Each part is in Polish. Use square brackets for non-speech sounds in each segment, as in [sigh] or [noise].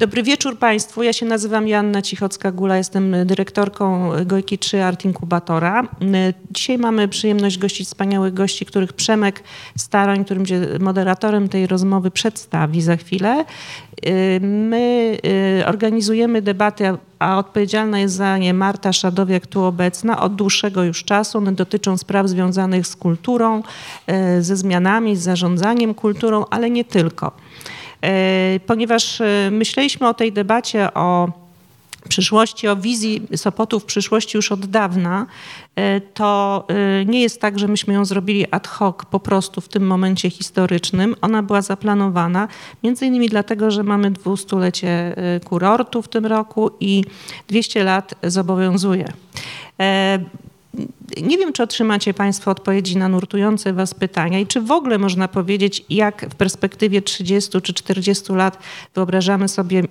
Dobry wieczór Państwu. Ja się nazywam Janna Cichocka-Gula, jestem dyrektorką Gojki 3 Art Inkubatora. Dzisiaj mamy przyjemność gościć wspaniałych gości, których Przemek Staroń, którym będzie moderatorem tej rozmowy, przedstawi za chwilę. My organizujemy debaty, a odpowiedzialna jest za nie Marta Szadowiak, tu obecna, od dłuższego już czasu. One dotyczą spraw związanych z kulturą, ze zmianami, z zarządzaniem kulturą, ale nie tylko. E, ponieważ e, myśleliśmy o tej debacie o przyszłości, o wizji Sopotu w przyszłości już od dawna, e, to nie jest tak, że myśmy ją zrobili ad hoc po prostu w tym momencie historycznym. Ona była zaplanowana między innymi dlatego, że mamy dwustulecie kurortu w tym roku i 200 lat zobowiązuje. Nie wiem, czy otrzymacie Państwo odpowiedzi na nurtujące Was pytania i czy w ogóle można powiedzieć, jak w perspektywie 30 czy 40 lat wyobrażamy sobie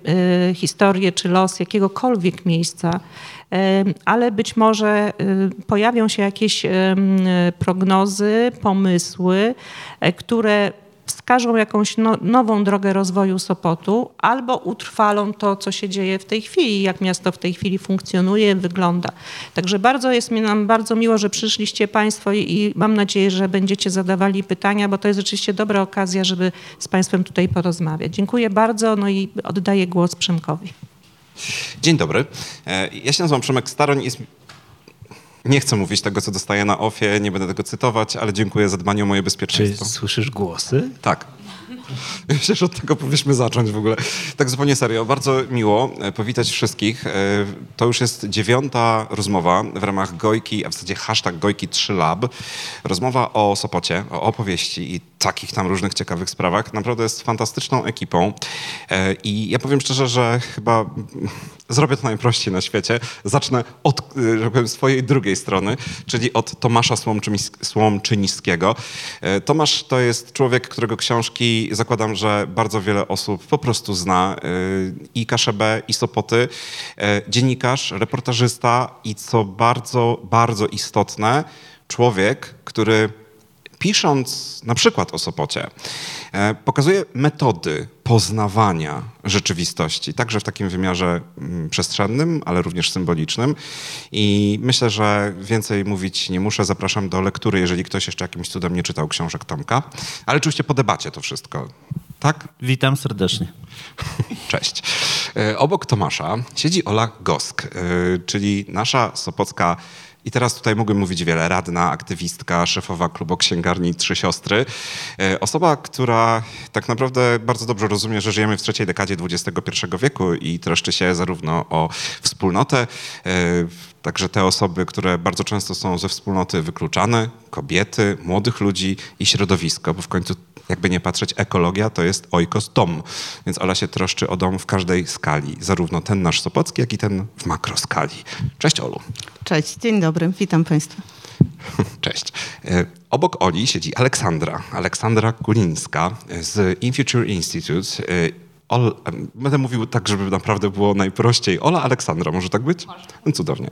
y, historię czy los jakiegokolwiek miejsca, y, ale być może y, pojawią się jakieś prognozy, pomysły, które wskażą jakąś no, nową drogę rozwoju Sopotu albo utrwalą to, co się dzieje w tej chwili, jak miasto w tej chwili funkcjonuje, wygląda. Także bardzo jest mi nam bardzo miło, że przyszliście Państwo i, i mam nadzieję, że będziecie zadawali pytania, bo to jest rzeczywiście dobra okazja, żeby z Państwem tutaj porozmawiać. Dziękuję bardzo, no i oddaję głos Przemkowi. Dzień dobry. E, ja się nazywam Przemek Staroń. Nie chcę mówić tego, co dostaję na ofie, nie będę tego cytować, ale dziękuję za dbanie o moje bezpieczeństwo. Czy słyszysz głosy? Tak. [laughs] Myślę, że od tego powinniśmy zacząć w ogóle. Tak zupełnie serio. Bardzo miło e, powitać wszystkich. E, to już jest dziewiąta rozmowa w ramach Gojki, a w zasadzie hashtag Gojki 3 Lab. Rozmowa o Sopocie, o opowieści i takich tam różnych ciekawych sprawach. Naprawdę jest fantastyczną ekipą. E, I ja powiem szczerze, że chyba zrobię to najprościej na świecie. Zacznę od powiem, swojej drugiej strony, czyli od Tomasza Słomczyńskiego. Tomasz to jest człowiek, którego książki zakładam, że bardzo wiele osób po prostu zna y, i Kaszebę, i Sopoty. Y, dziennikarz, reportażysta i co bardzo, bardzo istotne, człowiek, który pisząc na przykład o Sopocie, e, pokazuje metody poznawania rzeczywistości, także w takim wymiarze mm, przestrzennym, ale również symbolicznym. I myślę, że więcej mówić nie muszę. Zapraszam do lektury, jeżeli ktoś jeszcze jakimś cudem nie czytał książek Tomka. Ale oczywiście po debacie to wszystko. Tak? Witam serdecznie. [laughs] Cześć. E, obok Tomasza siedzi Ola Gosk, e, czyli nasza sopocka i teraz tutaj mogłem mówić wiele. Radna, aktywistka, szefowa klubu księgarni Trzy Siostry. E, osoba, która tak naprawdę bardzo dobrze rozumie, że żyjemy w trzeciej dekadzie XXI wieku i troszczy się zarówno o wspólnotę, e, Także te osoby, które bardzo często są ze wspólnoty wykluczane, kobiety, młodych ludzi i środowisko, bo w końcu jakby nie patrzeć, ekologia to jest ojkos dom. Więc Ola się troszczy o dom w każdej skali, zarówno ten nasz Sopocki, jak i ten w makroskali. Cześć Olu. Cześć, dzień dobry, witam Państwa. [laughs] Cześć. E, obok Oli siedzi Aleksandra, Aleksandra Kulińska z InFuture Institute e, Ol, będę mówił tak, żeby naprawdę było najprościej. Ola Aleksandra, może tak być? No, cudownie.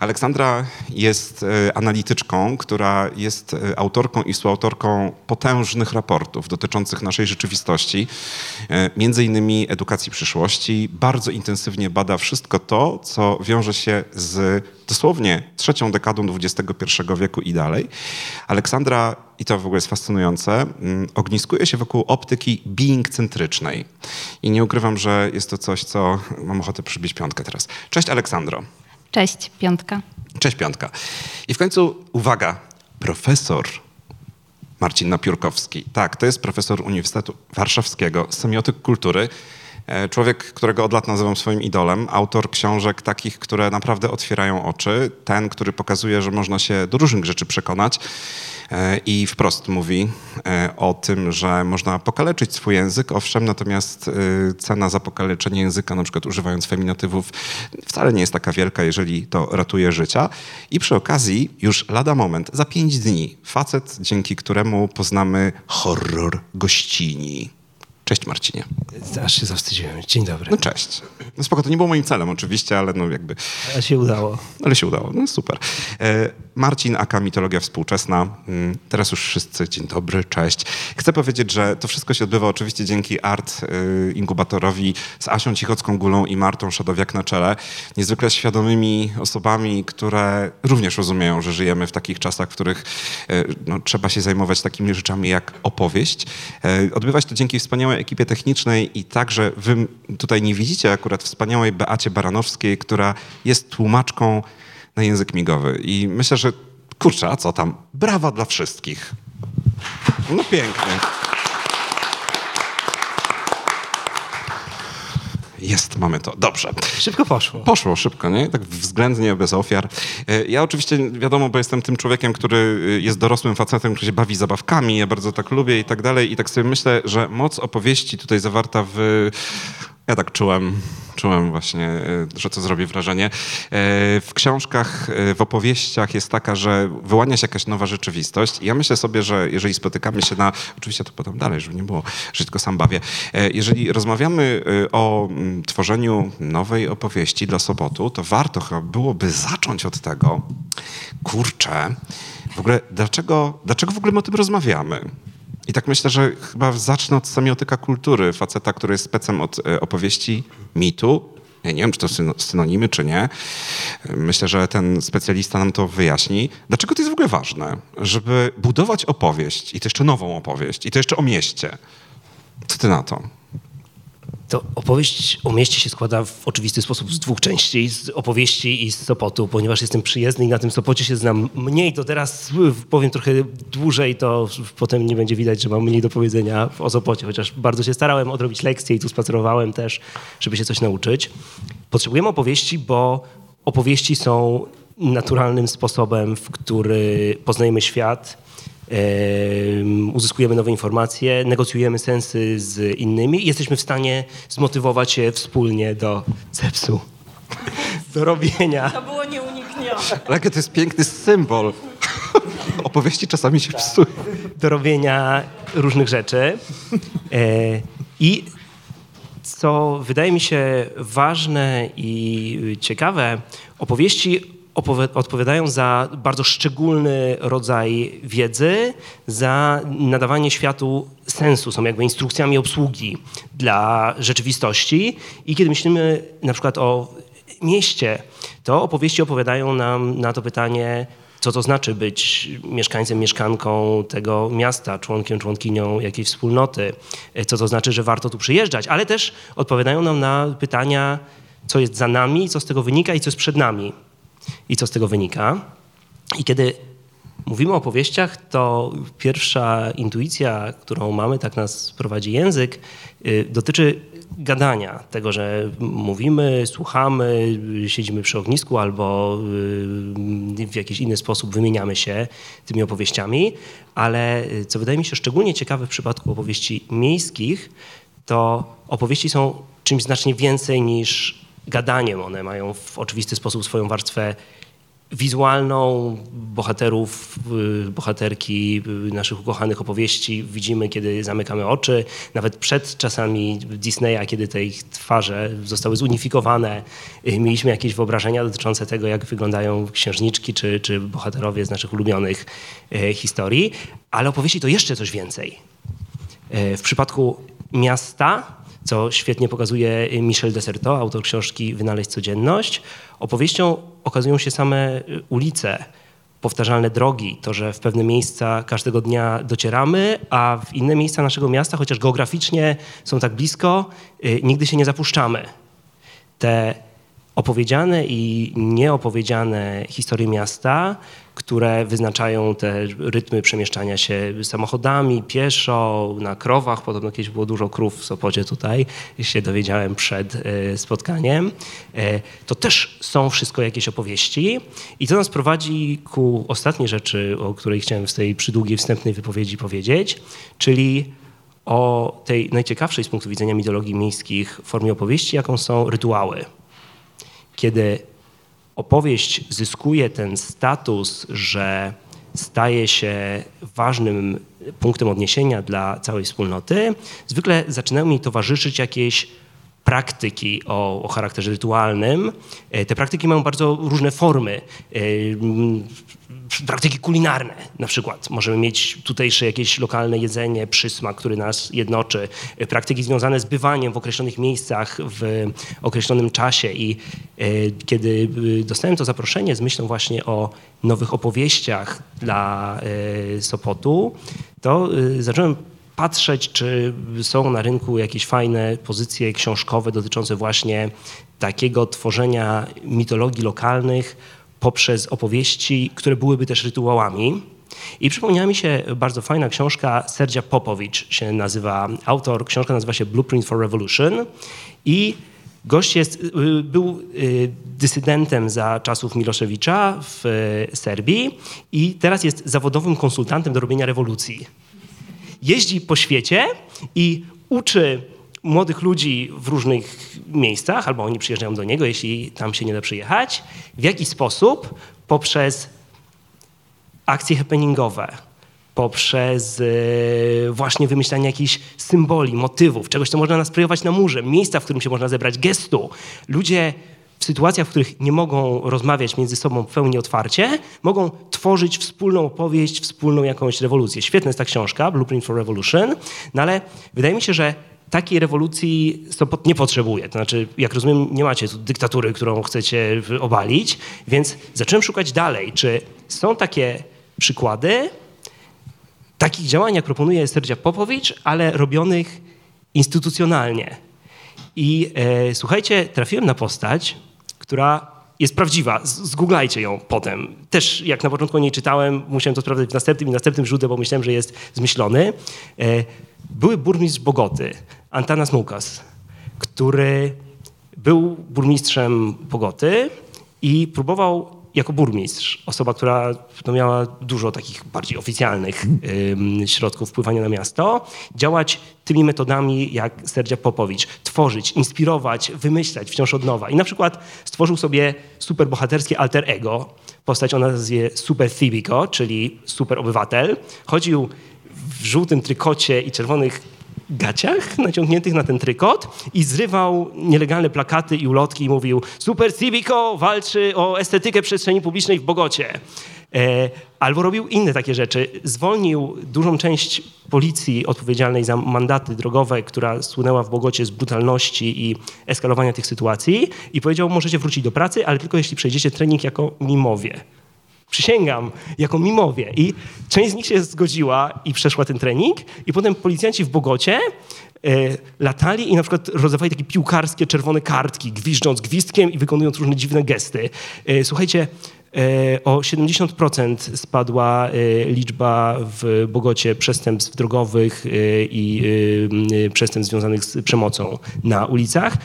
Aleksandra jest e, analityczką, która jest e, autorką i współautorką potężnych raportów dotyczących naszej rzeczywistości, e, między innymi edukacji przyszłości. Bardzo intensywnie bada wszystko to, co wiąże się z dosłownie trzecią dekadą XXI wieku i dalej. Aleksandra, i to w ogóle jest fascynujące, mm, ogniskuje się wokół optyki being-centrycznej. I nie ukrywam, że jest to coś, co mam ochotę przybić piątkę teraz. Cześć Aleksandro. Cześć, piątka. Cześć, piątka. I w końcu, uwaga, profesor Marcin Napiórkowski. Tak, to jest profesor Uniwersytetu Warszawskiego, semiotyk kultury. E, człowiek, którego od lat nazywam swoim idolem, autor książek takich, które naprawdę otwierają oczy. Ten, który pokazuje, że można się do różnych rzeczy przekonać e, i wprost mówi e, o tym, że można pokaleczyć swój język, owszem, natomiast cena za pokaleczenie języka, na przykład używając feminatywów, wcale nie jest taka wielka, jeżeli to ratuje życia. I przy okazji, już lada moment, za pięć dni, facet, dzięki któremu poznamy horror gościni. Cześć Marcinie. Aż się zawstydziłem. Dzień dobry. No cześć. No spoko, to nie było moim celem oczywiście, ale no jakby... A się udało. Ale się udało, no super. E, Marcin, aka Mitologia Współczesna. Mm, Teraz już wszyscy, dzień dobry, cześć. Chcę powiedzieć, że to wszystko się odbywa oczywiście dzięki Art y, Inkubatorowi z Asią Cichocką-Gulą i Martą Szadowiak na czele. Niezwykle świadomymi osobami, które również rozumieją, że żyjemy w takich czasach, w których y, no, trzeba się zajmować takimi rzeczami jak opowieść. E, Odbywa się to dzięki wspaniałej ekipie technicznej i także wy tutaj nie widzicie akurat wspaniałej Beacie Baranowskiej, która jest tłumaczką na język migowy. I myślę, że kurczę, a co tam? Brawa dla wszystkich. No pięknie. Jest, mamy to. Dobrze. Szybko poszło. Poszło szybko, nie? Tak względnie, bez ofiar. E, Ja oczywiście, wiadomo, bo jestem tym człowiekiem, który y, jest dorosłym facetem, który się bawi zabawkami, ja bardzo tak lubię i tak dalej. I tak sobie myślę, że moc opowieści tutaj zawarta w... Ja tak czułem, czułem właśnie, e, że to zrobi wrażenie. E, W książkach, e, w opowieściach jest taka, że wyłania się jakaś nowa rzeczywistość. I ja myślę sobie, że jeżeli spotykamy się na... Oczywiście to potem dalej, żeby nie było, że tylko sam bawię. E, Jeżeli rozmawiamy e, o mm, tworzeniu nowej opowieści dla Sobotu, to warto chyba byłoby zacząć od tego, kurczę, w ogóle dlaczego, dlaczego w ogóle my o tym rozmawiamy? I tak myślę, że chyba zacznę od semiotyka kultury, faceta, który jest specem od e, opowieści mitu. Ja nie wiem, czy to syno- synonimy, czy nie. Myślę, że ten specjalista nam to wyjaśni. Dlaczego to jest w ogóle ważne, żeby budować opowieść i to jeszcze nową opowieść, i to jeszcze o mieście? Co ty na to? To opowieść o mieście się składa w oczywisty sposób z dwóch części, z opowieści i z Sopotu, ponieważ jestem przyjezdny i na tym Sopocie się znam mniej, to teraz powiem trochę dłużej, to potem nie będzie widać, że mam mniej do powiedzenia o Sopocie, chociaż bardzo się starałem odrobić lekcje i tu spacerowałem też, żeby się coś nauczyć. Potrzebujemy opowieści, bo opowieści są naturalnym sposobem, w który poznajemy świat, uzyskujemy nowe informacje, negocjujemy sensy z innymi i jesteśmy w stanie zmotywować się wspólnie do cepsu, [laughs] do robienia. To było nieuniknione. Ale jaki to jest piękny symbol. [laughs] Opowieści czasami się psują. do robienia różnych rzeczy. E, I co wydaje mi się ważne i ciekawe, opowieści opowi- odpowiadają za bardzo szczególny rodzaj wiedzy, za nadawanie światu sensu, są jakby instrukcjami obsługi dla rzeczywistości. I kiedy myślimy na przykład o mieście, to opowieści opowiadają nam na to pytanie, co to znaczy być mieszkańcem, mieszkanką tego miasta, członkiem, członkinią jakiejś wspólnoty, co to znaczy, że warto tu przyjeżdżać, ale też odpowiadają nam na pytania, co jest za nami, co z tego wynika i co jest przed nami i co z tego wynika. I kiedy mówimy o opowieściach, to pierwsza intuicja, którą mamy, tak nas prowadzi język, y, dotyczy gadania, tego, że mówimy, słuchamy, siedzimy przy ognisku albo y, w jakiś inny sposób wymieniamy się tymi opowieściami, ale y, co wydaje mi się szczególnie ciekawe w przypadku opowieści miejskich, to opowieści są czymś znacznie więcej niż gadaniem. One mają w oczywisty sposób swoją warstwę wizualną bohaterów, y, bohaterki y, naszych ukochanych opowieści widzimy, kiedy zamykamy oczy. Nawet przed czasami Disneya, kiedy te ich twarze zostały zunifikowane, y, mieliśmy jakieś wyobrażenia dotyczące tego, jak wyglądają księżniczki czy, czy bohaterowie z naszych ulubionych historii. Ale opowieści to jeszcze coś więcej. W przypadku miasta, co świetnie pokazuje Michel Desertot, autor książki Wynaleźć codzienność, opowieścią okazują się same y, ulice, powtarzalne drogi, to, że w pewne miejsca każdego dnia docieramy, a w inne miejsca naszego miasta, chociaż geograficznie są tak blisko, y, nigdy się nie zapuszczamy. Te opowiedziane i nieopowiedziane historie miasta, które wyznaczają te rytmy przemieszczania się samochodami, pieszo, na krowach. Podobno kiedyś było dużo krów w Sopocie tutaj, się dowiedziałem przed e, spotkaniem. E, To też są wszystko jakieś opowieści i to nas prowadzi ku ostatniej rzeczy, o której chciałem w tej przydługiej wstępnej wypowiedzi powiedzieć, czyli o tej najciekawszej z punktu widzenia mitologii miejskich formie opowieści, jaką są rytuały kiedy opowieść zyskuje ten status, że staje się ważnym punktem odniesienia dla całej wspólnoty, zwykle zaczynają mi towarzyszyć jakieś praktyki o, o, charakterze rytualnym. E, te praktyki mają bardzo różne formy. E, praktyki kulinarne na przykład. Możemy mieć tutejsze jakieś lokalne jedzenie, przysmak, który nas jednoczy. E, praktyki związane z bywaniem w określonych miejscach w określonym czasie. I kiedy dostałem to zaproszenie z myślą właśnie o nowych opowieściach dla Sopotu, to zacząłem patrzeć, czy są na rynku jakieś fajne pozycje książkowe dotyczące właśnie takiego tworzenia mitologii lokalnych poprzez opowieści, które byłyby też rytuałami. I przypomniała mi się bardzo fajna książka Serdzia Popowicz się nazywa, autor, książka nazywa się Blueprint for Revolution i gość jest, y, był y, dysydentem za czasów Miloszewicza w y, Serbii i teraz jest zawodowym konsultantem do robienia rewolucji jeździ po świecie i uczy młodych ludzi w różnych miejscach, albo oni przyjeżdżają do niego, jeśli tam się nie da przyjechać, w jaki sposób poprzez akcje happeningowe, poprzez e, właśnie wymyślanie jakichś symboli, motywów, czegoś, co można nasprejować na murze, miejsca, w którym się można zebrać, gestu. Ludzie w sytuacjach, w których nie mogą rozmawiać między sobą w pełni otwarcie, mogą tworzyć wspólną opowieść, wspólną jakąś rewolucję. Świetna jest ta książka, Blueprint for Revolution, no ale wydaje mi się, że takiej rewolucji Sopot nie potrzebuje. To znaczy, jak rozumiem, nie macie tu dyktatury, którą chcecie obalić, więc zacząłem szukać dalej, czy są takie przykłady takich działań, jak proponuje Serdzia Popowicz, ale robionych instytucjonalnie. I e, słuchajcie, trafiłem na postać, która jest prawdziwa. Zgooglajcie ją potem. Też jak na początku o niej czytałem, musiałem to sprawdzać w następnym i następnym źródle, bo myślałem, że jest zmyślony. E, były burmistrz Bogoty, Antanas Mukas, który był burmistrzem Bogoty i próbował jako burmistrz, osoba, która no, miała dużo takich bardziej oficjalnych y, środków wpływania na miasto, działać tymi metodami jak Serdzia Popowicz, tworzyć, inspirować, wymyślać wciąż od nowa. I na przykład stworzył sobie super bohaterskie alter ego, postać o nazwie Super Thibico, czyli super obywatel. Chodził w żółtym trykocie i czerwonych gaciach naciągniętych na ten trykot i zrywał nielegalne plakaty i ulotki i mówił Super Civico walczy o estetykę przestrzeni publicznej w Bogocie. E, albo robił inne takie rzeczy. Zwolnił dużą część policji odpowiedzialnej za mandaty drogowe, która słynęła w Bogocie z brutalności i eskalowania tych sytuacji i powiedział, możecie wrócić do pracy, ale tylko jeśli przejdziecie trening jako mimowie. Przysięgam, jako mimowie. I część z nich się zgodziła i przeszła ten trening. I potem policjanci w Bogocie e, latali i na przykład rozdawali takie piłkarskie czerwone kartki, gwiżdżąc gwizdkiem i wykonując różne dziwne gesty. E, słuchajcie, o 70% spadła e, liczba w Bogocie przestępstw drogowych e, i przestępstw związanych z przemocą na ulicach.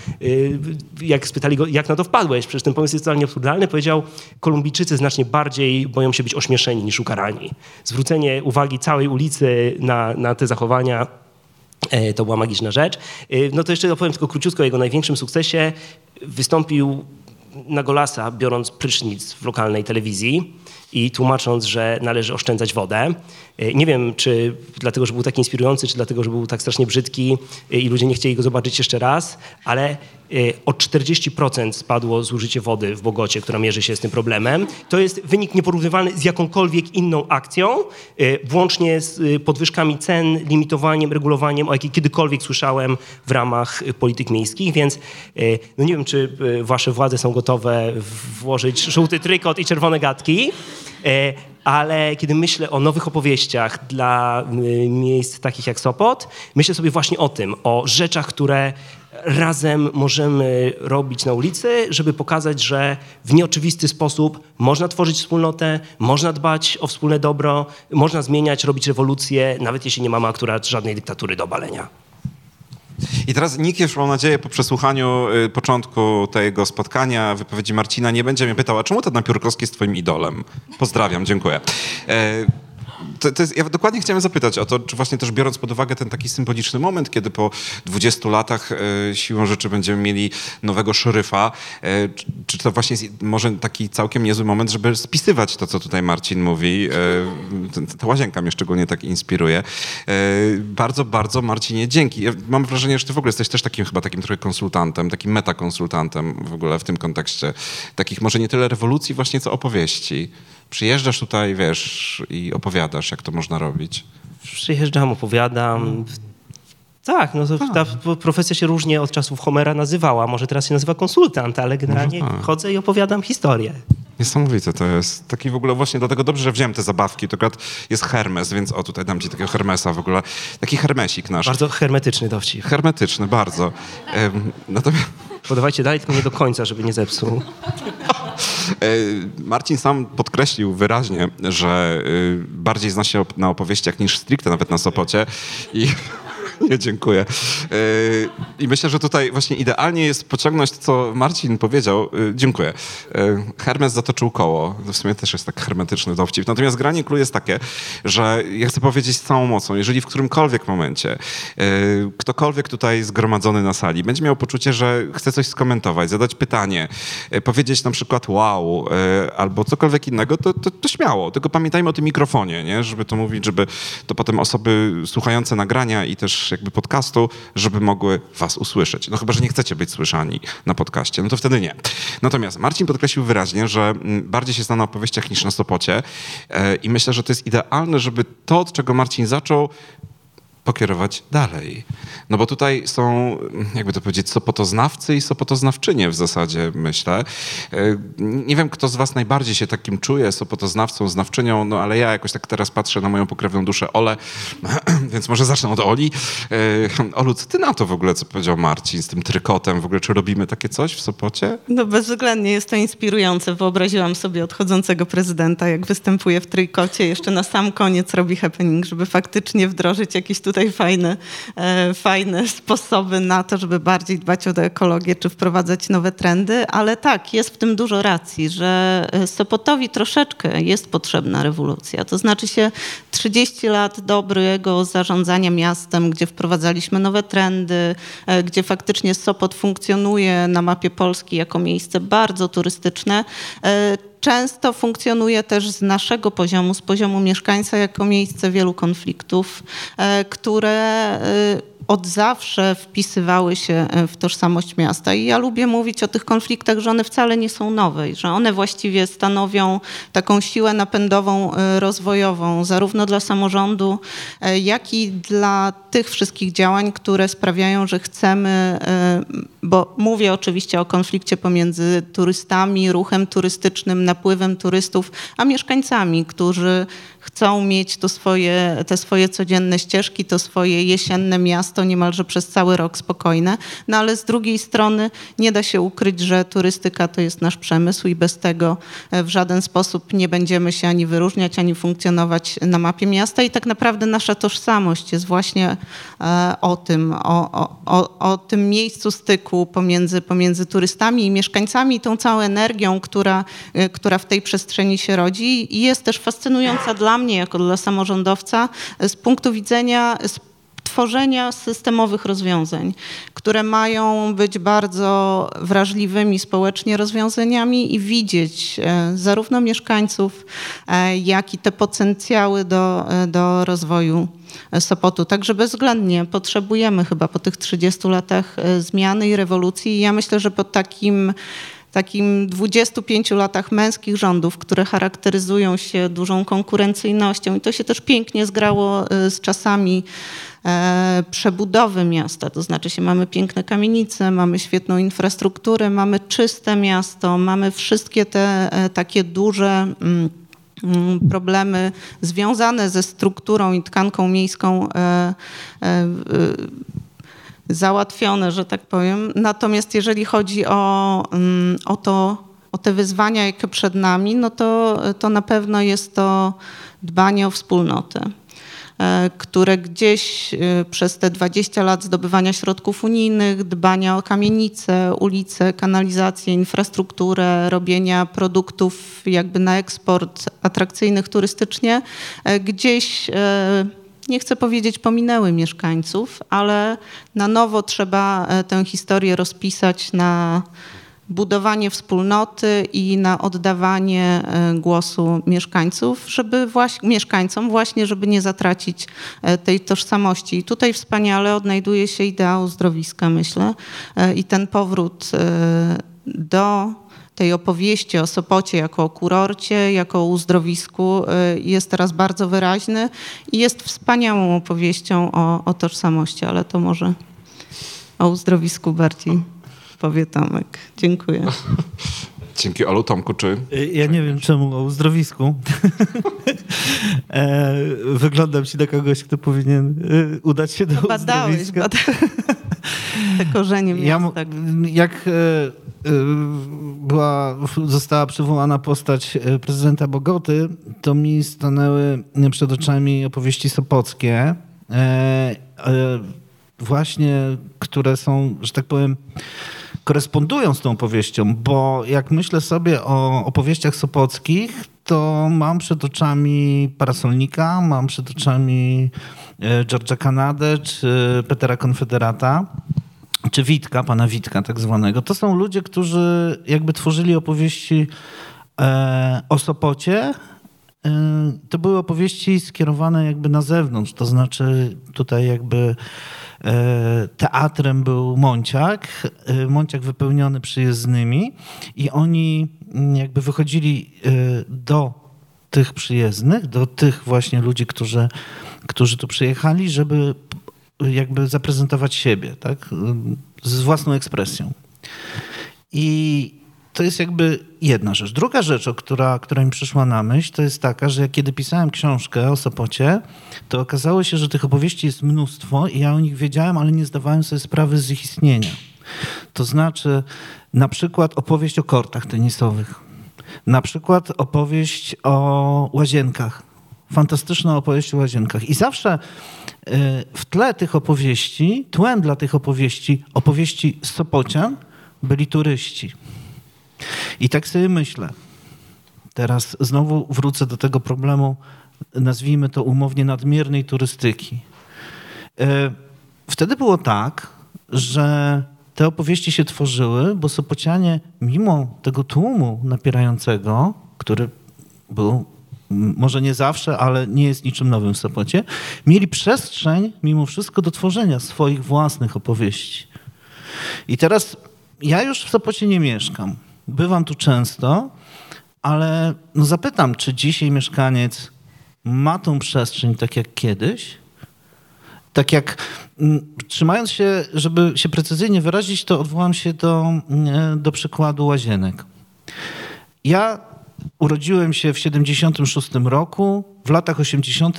Jak spytali go, jak na to wpadłeś, przecież ten pomysł jest totalnie absurdalny, powiedział, Kolumbijczycy znacznie bardziej boją się być ośmieszeni niż ukarani. Zwrócenie uwagi całej ulicy na, na te zachowania to była magiczna rzecz. No to jeszcze opowiem tylko króciutko o jego największym sukcesie. Wystąpił na golasa, biorąc prysznic w lokalnej telewizji i tłumacząc, że należy oszczędzać wodę. E, nie wiem, czy dlatego, że był tak inspirujący, czy dlatego, że był tak strasznie brzydki e, i ludzie nie chcieli go zobaczyć jeszcze raz, ale e, o 40% spadło zużycie wody w Bogocie, która mierzy się z tym problemem. To jest wynik nieporównywalny z jakąkolwiek inną akcją, włącznie z podwyżkami cen, limitowaniem, regulowaniem, o jakiej kiedykolwiek słyszałem w ramach polityk miejskich, więc no nie wiem, czy wasze władze są gotowe włożyć żółty trykot i czerwone gadki, ale kiedy myślę o nowych opowieściach dla y, miejsc takich jak Sopot, myślę sobie właśnie o tym, o rzeczach, które razem możemy robić na ulicy, żeby pokazać, że w nieoczywisty sposób można tworzyć wspólnotę, można dbać o wspólne dobro, można zmieniać, robić rewolucję, nawet jeśli nie mamy akurat żadnej dyktatury do obalenia. I teraz nikt już, mam nadzieję, po przesłuchaniu y, początku tego spotkania, wypowiedzi Marcina, nie będzie mnie pytał, a czemu ten Napiórkowski jest twoim idolem? Pozdrawiam, dziękuję. To, to jest, ja dokładnie chciałem zapytać o to, czy właśnie też biorąc pod uwagę ten taki symboliczny moment, kiedy po 20 latach e, siłą rzeczy będziemy mieli nowego szeryfa, e, czy, czy, to właśnie jest może taki całkiem niezły moment, żeby spisywać to, co tutaj Marcin mówi. E, ta łazienka mnie szczególnie tak inspiruje. Bardzo, bardzo Marcinie dzięki. Ja mam wrażenie, że ty w ogóle jesteś też takim chyba takim trochę konsultantem, takim metakonsultantem w ogóle w tym kontekście. Takich może nie tyle rewolucji właśnie, co opowieści przyjeżdżasz tutaj, wiesz, i opowiadasz, jak to można robić. Przyjeżdżam, opowiadam. Hmm. Tak, no to ta profesja się różnie od czasów Homera nazywała. Może teraz się nazywa konsultant, ale generalnie tak. chodzę i opowiadam historię. Niesamowite to jest. Taki w ogóle właśnie dlatego dobrze, że wziąłem te zabawki. To akurat jest Hermes, więc o tutaj dam ci takiego Hermesa w ogóle. Taki hermesik nasz. Bardzo hermetyczny dowcip. Hermetyczny, bardzo. natomiast... Podawajcie dalej, tylko nie do końca, żeby nie zepsuł. [laughs] E, Marcin sam podkreślił wyraźnie, że y, bardziej zna się na opowieściach niż stricte nawet na Sopocie i Nie, dziękuję. E, I myślę, że tutaj właśnie idealnie jest pociągnąć to, co Marcin powiedział. E, dziękuję. E, Hermes zatoczył koło. W sumie też jest tak hermetyczny dowcip. Natomiast granie clue jest takie, że ja chcę powiedzieć z całą mocą, jeżeli w którymkolwiek momencie ktokolwiek tutaj zgromadzony na sali będzie miał poczucie, że chce coś skomentować, zadać pytanie, powiedzieć na przykład wow albo cokolwiek innego, to, to, to śmiało. Tylko pamiętajmy o tym mikrofonie, nie? żeby to mówić, żeby to potem osoby słuchające nagrania i też jakby podcastu, żeby mogły was usłyszeć. No chyba, że nie chcecie być słyszani na podcaście, no to wtedy nie. Natomiast Marcin podkreślił wyraźnie, że mm, bardziej się zna na opowieściach niż na Sopocie e, i myślę, że to jest idealne, żeby to, od czego Marcin zaczął, pokierować dalej. No bo tutaj są, jakby to powiedzieć, sopotoznawcy i sopotoznawczynie w zasadzie, myślę. E, nie wiem, kto z was najbardziej się takim czuje, sopotoznawcą, znawczynią, no ale ja jakoś tak teraz patrzę na moją pokrewną duszę Ole, [clears throat] więc może zacznę od Oli. E, Olu, co ty na to w ogóle, co powiedział Marcin z tym trykotem? W ogóle, czy robimy takie coś w Sopocie? No bezwzględnie jest to inspirujące. Wyobraziłam sobie odchodzącego prezydenta, jak występuje w trykocie, jeszcze na sam koniec robi happening, żeby faktycznie wdrożyć jakieś tutaj tutaj fajne, e, fajne sposoby na to, żeby bardziej dbać o ekologię czy wprowadzać nowe trendy, ale tak, jest w tym dużo racji, że e, Sopotowi troszeczkę jest potrzebna rewolucja. To znaczy się 30 lat dobrego zarządzania miastem, gdzie wprowadzaliśmy nowe trendy, e, gdzie faktycznie Sopot funkcjonuje na mapie Polski jako miejsce bardzo turystyczne często funkcjonuje też z naszego poziomu, z poziomu mieszkańca, jako miejsce wielu konfliktów, e, które e, od zawsze wpisywały się e, w tożsamość miasta. I ja lubię mówić o tych konfliktach, że one wcale nie są nowe, że one właściwie stanowią taką siłę napędową, e, rozwojową, zarówno dla samorządu, e, jak i dla tych wszystkich działań, które sprawiają, że chcemy, bo mówię oczywiście o konflikcie pomiędzy turystami, ruchem turystycznym, napływem turystów, a mieszkańcami, którzy chcą mieć to swoje, te swoje codzienne ścieżki, to swoje jesienne miasto niemalże przez cały rok spokojne. No ale z drugiej strony nie da się ukryć, że turystyka to jest nasz przemysł i bez tego e, w żaden sposób nie będziemy się ani wyróżniać, ani funkcjonować na mapie miasta i tak naprawdę nasza tożsamość jest właśnie e, o tym, o, o, o tym miejscu styku pomiędzy, pomiędzy turystami i mieszkańcami tą całą energią, która, e, która w tej przestrzeni się rodzi i jest też fascynująca dla mnie jako dla samorządowca z punktu widzenia tworzenia systemowych rozwiązań, które mają być bardzo wrażliwymi społecznie rozwiązaniami i widzieć e, zarówno mieszkańców, e, jak i te potencjały do, e, do rozwoju Sopotu. Także bezwzględnie potrzebujemy chyba po tych 30 latach zmiany i rewolucji. ja myślę, że po takim takim 25 latach męskich rządów, które charakteryzują się dużą konkurencyjnością. I to się też pięknie zgrało e, z czasami e, przebudowy miasta, to znaczy się mamy piękne kamienice, mamy świetną infrastrukturę, mamy czyste miasto, mamy wszystkie te e, takie duże mm, mm, problemy związane ze strukturą i tkanką miejską załatwione, że tak powiem. Natomiast jeżeli chodzi o, mm, o to, o te wyzwania, jakie przed nami, no to, to na pewno jest to dbanie o wspólnotę. które gdzieś przez te 20 lat zdobywania środków unijnych, dbania o kamienice, ulice, kanalizację, infrastrukturę, robienia produktów jakby na eksport atrakcyjnych turystycznie, gdzieś nie chcę powiedzieć pominęły mieszkańców, ale na nowo trzeba e, tę historię rozpisać na budowanie wspólnoty i na oddawanie e, głosu mieszkańców, żeby właśnie, mieszkańcom właśnie, żeby nie zatracić e, tej tożsamości. I tutaj wspaniale odnajduje się idea uzdrowiska, myślę, i ten powrót do tej opowieści o Sopocie jako o kurorcie, jako o uzdrowisku y, jest teraz bardzo wyraźny i jest wspaniałą opowieścią o, o tożsamości, ale to może o uzdrowisku bardziej powie Tomek. Dziękuję. [laughs] Dzięki Olu. Tomku, czy... Y, ja nie wiem czemu o uzdrowisku. [laughs] e, wyglądam ci na kogoś, kto powinien y, udać się do Badałeś, uzdrowiska. Badałeś. [laughs] Te korzenie ja, Jak e, była, została przywołana postać e, prezydenta Bogoty, to mi stanęły przed oczami opowieści sopockie, właśnie, które są, że tak powiem, korespondują z tą opowieścią, bo jak myślę sobie o opowieściach sopockich, to mam przed oczami Parasolnika, mam przed oczami George'a Kanadę czy Petera Konfederata czy Witka, pana Witka tak zwanego. To są ludzie, którzy jakby tworzyli opowieści e, o Sopocie. E, to były opowieści skierowane jakby na zewnątrz, to znaczy tutaj jakby e, teatrem był Monciak, e, Monciak wypełniony przyjezdnymi i oni jakby wychodzili do tych przyjezdnych, do tych właśnie ludzi, którzy, którzy tu przyjechali, żeby jakby zaprezentować siebie, tak? Z własną ekspresją. I to jest jakby jedna rzecz. Druga rzecz, która, która mi przyszła na myśl, to jest taka, że kiedy pisałem książkę o Sopocie, to okazało się, że tych opowieści jest mnóstwo i ja o nich wiedziałem, ale nie zdawałem sobie sprawy z ich istnienia. To znaczy na przykład opowieść o kortach tenisowych, na przykład opowieść o łazienkach, fantastyczna opowieść o łazienkach. I zawsze E, w tle tych opowieści, tłem dla tych opowieści, opowieści Sopocian, byli turyści. I tak sobie myślę, teraz znowu wrócę do tego problemu, nazwijmy to umownie nadmiernej turystyki. E, wtedy było tak, że te opowieści się tworzyły, bo Sopocianie, mimo tego tłumu napierającego, który był może nie zawsze, ale nie jest niczym nowym w Sopocie, mieli przestrzeń mimo wszystko do tworzenia swoich własnych opowieści. I teraz ja już w Sopocie nie mieszkam. Bywam tu często, ale no zapytam, czy dzisiaj mieszkaniec ma tą przestrzeń tak jak kiedyś? Tak jak trzymając się, żeby się precyzyjnie wyrazić, to odwołam się do, do przykładu łazienek. Ja Urodziłem się w 76 roku. W latach 80.,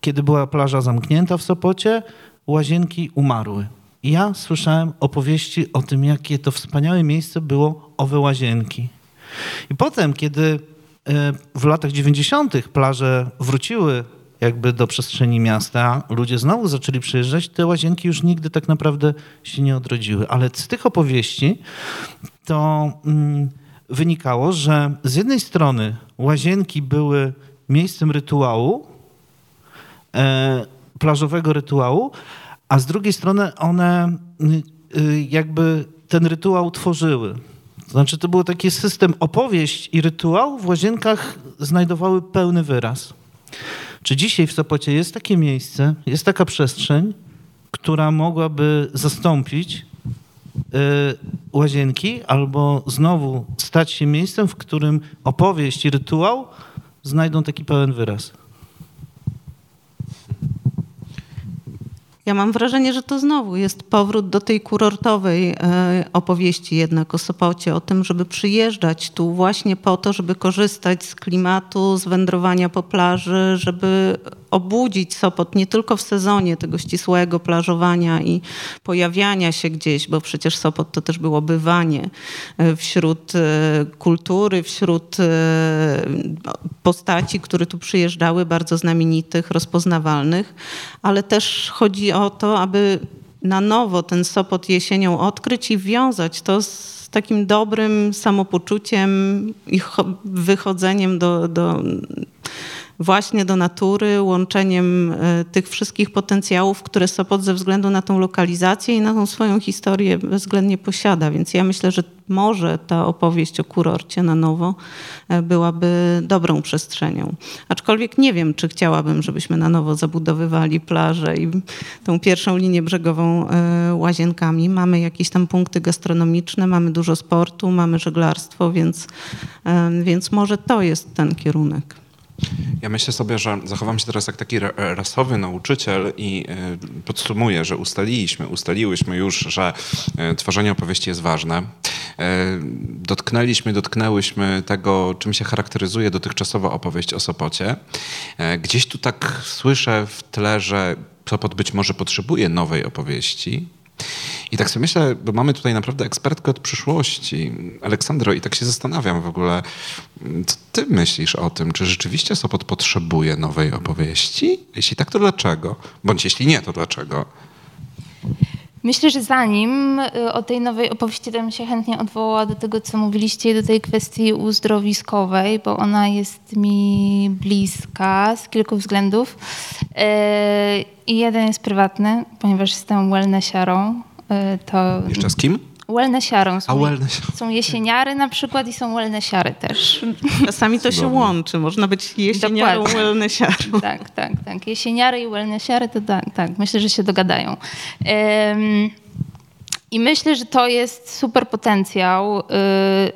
kiedy była plaża zamknięta w Sopocie, łazienki umarły. ja słyszałem opowieści o tym, jakie to wspaniałe miejsce było owe łazienki. I potem, kiedy e, w latach 90. plaże wróciły jakby do przestrzeni miasta, ludzie znowu zaczęli przyjeżdżać, te łazienki już nigdy tak naprawdę się nie odrodziły. Ale z tych opowieści to... Mm, wynikało, że z jednej strony łazienki były miejscem rytuału, e, plażowego rytuału, a z drugiej strony one y, y, jakby ten rytuał tworzyły. To znaczy to był taki system opowieść i rytuał w łazienkach znajdowały pełny wyraz. Czy dzisiaj w Sopocie jest takie miejsce, jest taka przestrzeń, która mogłaby zastąpić łazienki, albo znowu stać się miejscem, w którym opowieść i rytuał znajdą taki pełen wyraz. Ja mam wrażenie, że to znowu jest powrót do tej kurortowej e, opowieści jednak o Sopocie, o tym, żeby przyjeżdżać tu właśnie po to, żeby korzystać z klimatu, z wędrowania po plaży, żeby obudzić Sopot nie tylko w sezonie tego ścisłego plażowania i pojawiania się gdzieś, bo przecież Sopot to też było bywanie e, wśród e, kultury, wśród postaci, które tu przyjeżdżały, bardzo znamienitych, rozpoznawalnych, ale też chodzi o to, aby na nowo ten Sopot jesienią odkryć i wiązać to z takim dobrym samopoczuciem i wychodzeniem do, do właśnie do natury, łączeniem e, tych wszystkich potencjałów, które Sopot ze względu na tą lokalizację i na tą swoją historię bezwzględnie posiada. Więc ja myślę, że może ta opowieść o kurorcie na nowo e, byłaby dobrą przestrzenią. Aczkolwiek nie wiem, czy chciałabym, żebyśmy na nowo zabudowywali plażę i tą pierwszą linię brzegową e, łazienkami. Mamy jakieś tam punkty gastronomiczne, mamy dużo sportu, mamy żeglarstwo, więc, więc może to jest ten kierunek. Ja myślę sobie, że zachowam się teraz jak taki rasowy nauczyciel i e, podsumuję, że ustaliliśmy, ustaliłyśmy już, że e, tworzenie opowieści jest ważne. E, dotknęliśmy, dotknęłyśmy tego, czym się charakteryzuje dotychczasowa opowieść o Sopocie. Gdzieś tu tak słyszę w tle, że Sopot być może potrzebuje nowej opowieści, i tak sobie myślę, bo mamy tutaj naprawdę ekspertkę od przyszłości, Aleksandro, i tak się zastanawiam w ogóle, co ty myślisz o tym? Czy rzeczywiście Sopot potrzebuje nowej opowieści? Jeśli tak, to dlaczego? Bądź jeśli nie, to dlaczego? Myślę, że zanim y, o tej nowej opowieści, to bym się chętnie odwołała do tego, co mówiliście, do tej kwestii uzdrowiskowej, bo ona jest mi bliska z kilku względów. Y, I jeden jest prywatny, ponieważ jestem wellnessiarą. Y, to... Jeszcze z kim? Wellnessiarą. Są, A wellness. są jesieniary na przykład i są wellnessiary też. Czasami to się łączy. Można być jesieniarą, wellnessiarą. [laughs] Tak, tak, tak. Jesieniary i wellnessiary to tak, tak. Myślę, że się dogadają. Um, i myślę, że to jest super potencjał y,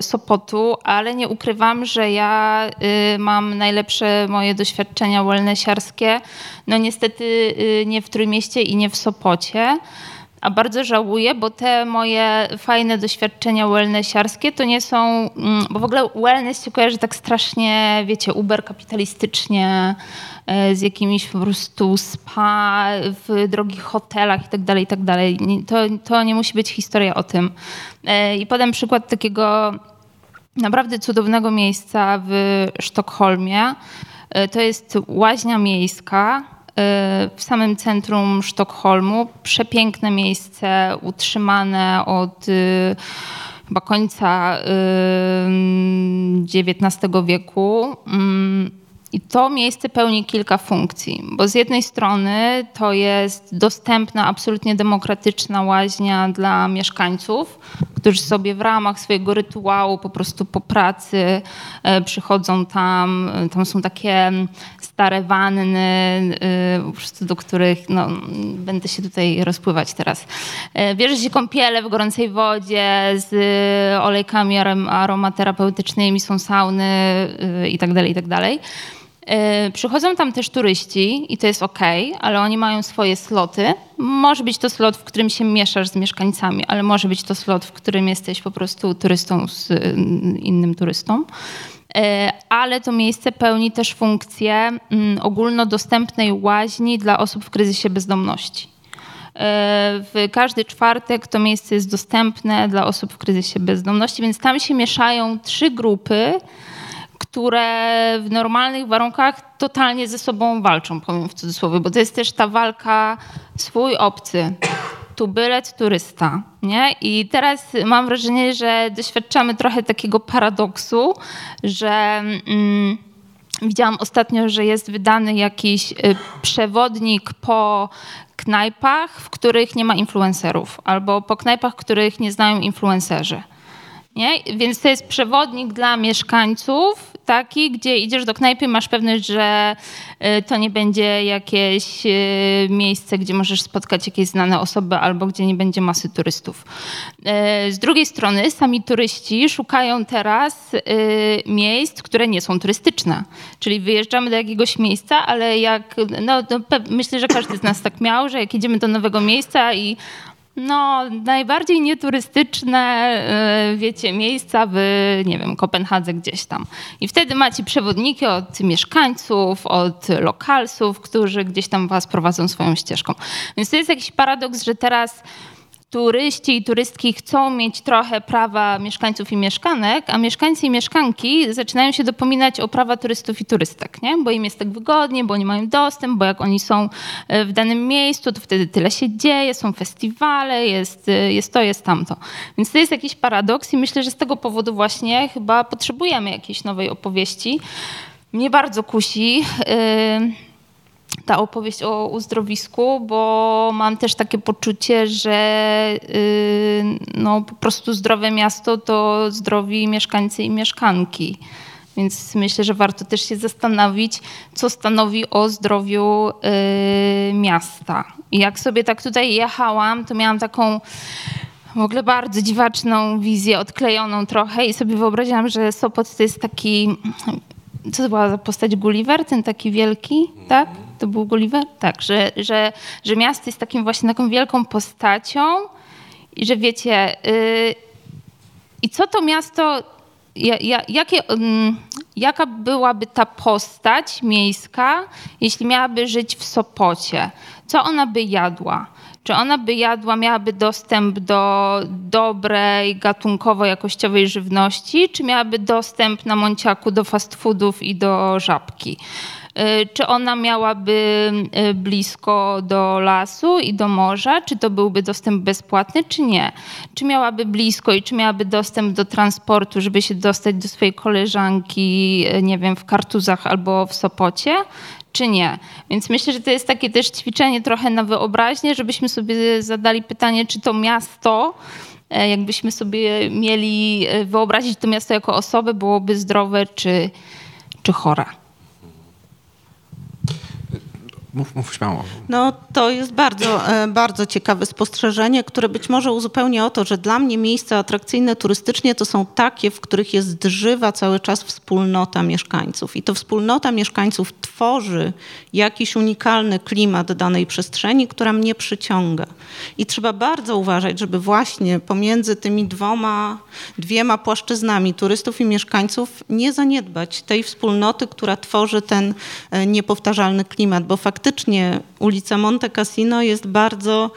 Sopotu, ale nie ukrywam, że ja y, mam najlepsze moje doświadczenia wellnessiarskie. No niestety y, nie w Trójmieście i nie w Sopocie a bardzo żałuję, bo te moje fajne doświadczenia wellnessiarskie to nie są, mm, bo w ogóle wellness się kojarzy tak strasznie, wiecie, uber kapitalistycznie, e, z jakimiś po prostu spa w drogich hotelach i tak dalej, i tak. To, to nie musi być historia o tym. E, I podam przykład takiego naprawdę cudownego miejsca w Sztokholmie. E, to jest łaźnia miejska, w samym centrum Sztokholmu. Przepiękne miejsce, utrzymane od y, chyba końca XIX wieku. I to miejsce pełni kilka funkcji, bo z jednej strony to jest dostępna, absolutnie demokratyczna łaźnia dla mieszkańców, którzy sobie w ramach swojego rytuału po prostu po pracy e, przychodzą tam. Tam są takie stare wanny, prostu do których no, będę się tutaj rozpływać teraz. E, bierze się kąpiele w gorącej wodzie z olejkami aromaterapeutycznymi, są sauny y, i E, przychodzą tam też turyści i to jest ok, ale oni mają swoje sloty. Może być to slot, w którym się mieszasz z mieszkańcami, ale może być to slot, w którym jesteś po prostu turystą z innym turystą. E, ale to miejsce pełni też funkcję mm, ogólnodostępnej łaźni dla osób w kryzysie bezdomności. W każdy czwartek to miejsce jest dostępne dla osób w kryzysie bezdomności, więc tam się mieszają trzy grupy, które w normalnych warunkach totalnie ze sobą walczą, powiem w cudzysłowie, bo to jest też ta walka swój obcy, tubylec, turysta. Nie? I teraz mam wrażenie, że doświadczamy trochę takiego paradoksu, że mm, widziałam ostatnio, że jest wydany jakiś y, przewodnik po knajpach, w których nie ma influencerów, albo po knajpach, których nie znają influencerzy. Nie? Więc to jest przewodnik dla mieszkańców, taki, gdzie idziesz do knajpy, masz pewność, że y, to nie będzie jakieś y, miejsce, gdzie możesz spotkać jakieś znane osoby albo gdzie nie będzie masy turystów. Y, z drugiej strony sami turyści szukają teraz miejsc, które nie są turystyczne. Czyli wyjeżdżamy do jakiegoś miejsca, ale jak, no, no myślę, że każdy z nas tak miał, że jak idziemy do nowego miejsca i No, najbardziej nieturystyczne, e, wiecie, miejsca w, nie wiem, Kopenhadze gdzieś tam. I wtedy macie przewodniki od mieszkańców, od lokalsów, którzy gdzieś tam was prowadzą swoją ścieżką. Więc to jest jakiś paradoks, że teraz turyści i turystki chcą mieć trochę prawa mieszkańców i mieszkanek, a mieszkańcy i mieszkanki zaczynają się dopominać o prawa turystów i turystek, nie? bo im jest tak wygodnie, bo oni mają dostęp, bo jak oni są e, w danym miejscu, to wtedy tyle się dzieje, są festiwale, jest, e, jest to, jest tamto. Więc to jest jakiś paradoks i myślę, że z tego powodu właśnie chyba potrzebujemy jakiejś nowej opowieści. Mnie bardzo kusi. Yy, ta opowieść o uzdrowisku, bo mam też takie poczucie, że yy, no, po prostu zdrowe miasto to zdrowi mieszkańcy i mieszkanki. Więc myślę, że warto też się zastanowić, co stanowi o zdrowiu yy, miasta. I jak sobie tak tutaj jechałam, to miałam taką w ogóle bardzo dziwaczną wizję, odklejoną trochę i sobie wyobraziłam, że Sopot to jest taki, co to była za postać Gulliver, ten taki wielki, tak? To był Gulliver? Tak, że, że, że miasto jest takim właśnie taką wielką postacią i że wiecie, yy, i co to miasto, ja, jakie, yy, jaka byłaby ta postać miejska, jeśli miałaby żyć w Sopocie? Co ona by jadła? Czy ona by jadła, miałaby dostęp do dobrej, gatunkowo-jakościowej żywności, czy miałaby dostęp na Monciaku do fast foodów i do żabki? Y, czy ona miałaby y, blisko do lasu i do morza? Czy to byłby dostęp bezpłatny, czy nie? Czy miałaby blisko i czy miałaby dostęp do transportu, żeby się dostać do swojej koleżanki, y, nie wiem, w Kartuzach albo w Sopocie? czy nie. Więc myślę, że to jest takie też ćwiczenie trochę na wyobraźnię, żebyśmy sobie zadali pytanie, czy to miasto, jakbyśmy sobie mieli wyobrazić to miasto jako osobę, byłoby zdrowe czy, czy chore. Mów, mów śmiało. No to jest bardzo, e, bardzo ciekawe spostrzeżenie, które być może uzupełnia o to, że dla mnie miejsca atrakcyjne turystycznie to są takie, w których jest żywa cały czas wspólnota mieszkańców. I to wspólnota mieszkańców tworzy jakiś unikalny klimat danej przestrzeni, która mnie przyciąga. I trzeba bardzo uważać, żeby właśnie pomiędzy tymi dwoma, dwiema płaszczyznami turystów i mieszkańców nie zaniedbać tej wspólnoty, która tworzy ten e, niepowtarzalny klimat, bo faktycznie faktycznie ulica Monte Cassino jest bardzo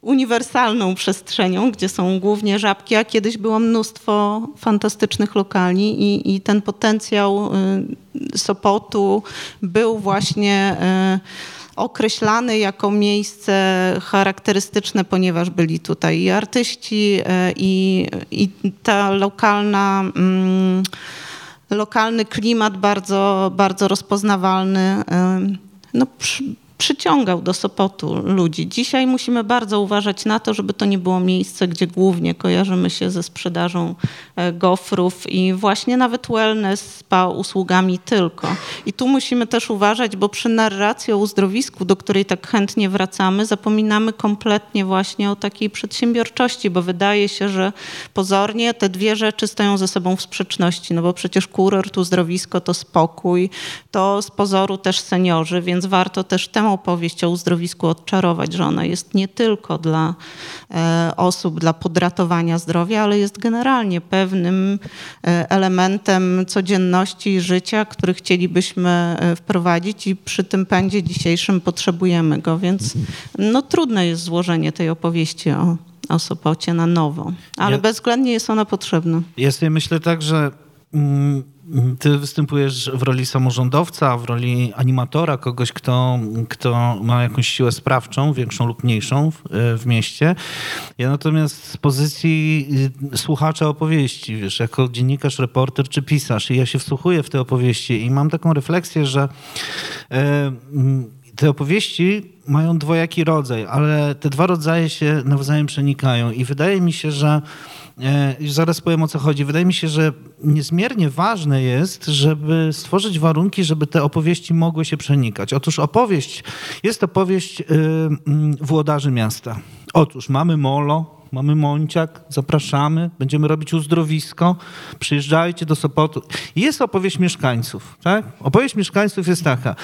uniwersalną przestrzenią, gdzie są głównie żabki, a kiedyś było mnóstwo fantastycznych lokali i, i ten potencjał y, Sopotu był właśnie y, określany jako miejsce charakterystyczne, ponieważ byli tutaj i artyści, y, i, i ta lokalna mm, lokalny klimat bardzo, bardzo rozpoznawalny no, przyciągał do Sopotu ludzi. Dzisiaj musimy bardzo uważać na to, żeby to nie było miejsce, gdzie głównie kojarzymy się ze sprzedażą e, gofrów i właśnie nawet wellness, spa usługami tylko. I tu musimy też uważać, bo przy narracji o uzdrowisku, do której tak chętnie wracamy, zapominamy kompletnie właśnie o takiej przedsiębiorczości, bo wydaje się, że pozornie te dwie rzeczy stoją ze sobą w sprzeczności, no bo przecież kurort, uzdrowisko to spokój, to z pozoru też seniorzy, więc warto też temu opowieść o uzdrowisku odczarować, że ona jest nie tylko dla e, osób, dla podratowania zdrowia, ale jest generalnie pewnym e, elementem codzienności życia, który chcielibyśmy e, wprowadzić i przy tym pędzie dzisiejszym potrzebujemy go, więc no, trudne jest złożenie tej opowieści o, o Sopocie na nowo, ale ja, bezwzględnie jest ona potrzebna. Ja sobie myślę tak, że mm, ty występujesz w roli samorządowca, w roli animatora, kogoś, kto, kto ma jakąś siłę sprawczą, większą lub mniejszą w, w mieście. Ja natomiast z pozycji y, słuchacza opowieści, wiesz, jako dziennikarz, reporter czy pisarz, i ja się wsłuchuję w te opowieści i mam taką refleksję, że e, te opowieści mają dwojaki rodzaj, ale te dwa rodzaje się nawzajem przenikają i wydaje mi się, że już zaraz powiem o co chodzi. Wydaje mi się, że niezmiernie ważne jest, żeby stworzyć warunki, żeby te opowieści mogły się przenikać. Otóż opowieść jest opowieść y, mm, włodarzy miasta. Otóż mamy molo, mamy Monciak, zapraszamy, będziemy robić uzdrowisko, przyjeżdżajcie do Sopotu. Jest opowieść mieszkańców, tak? Opowieść mieszkańców jest taka.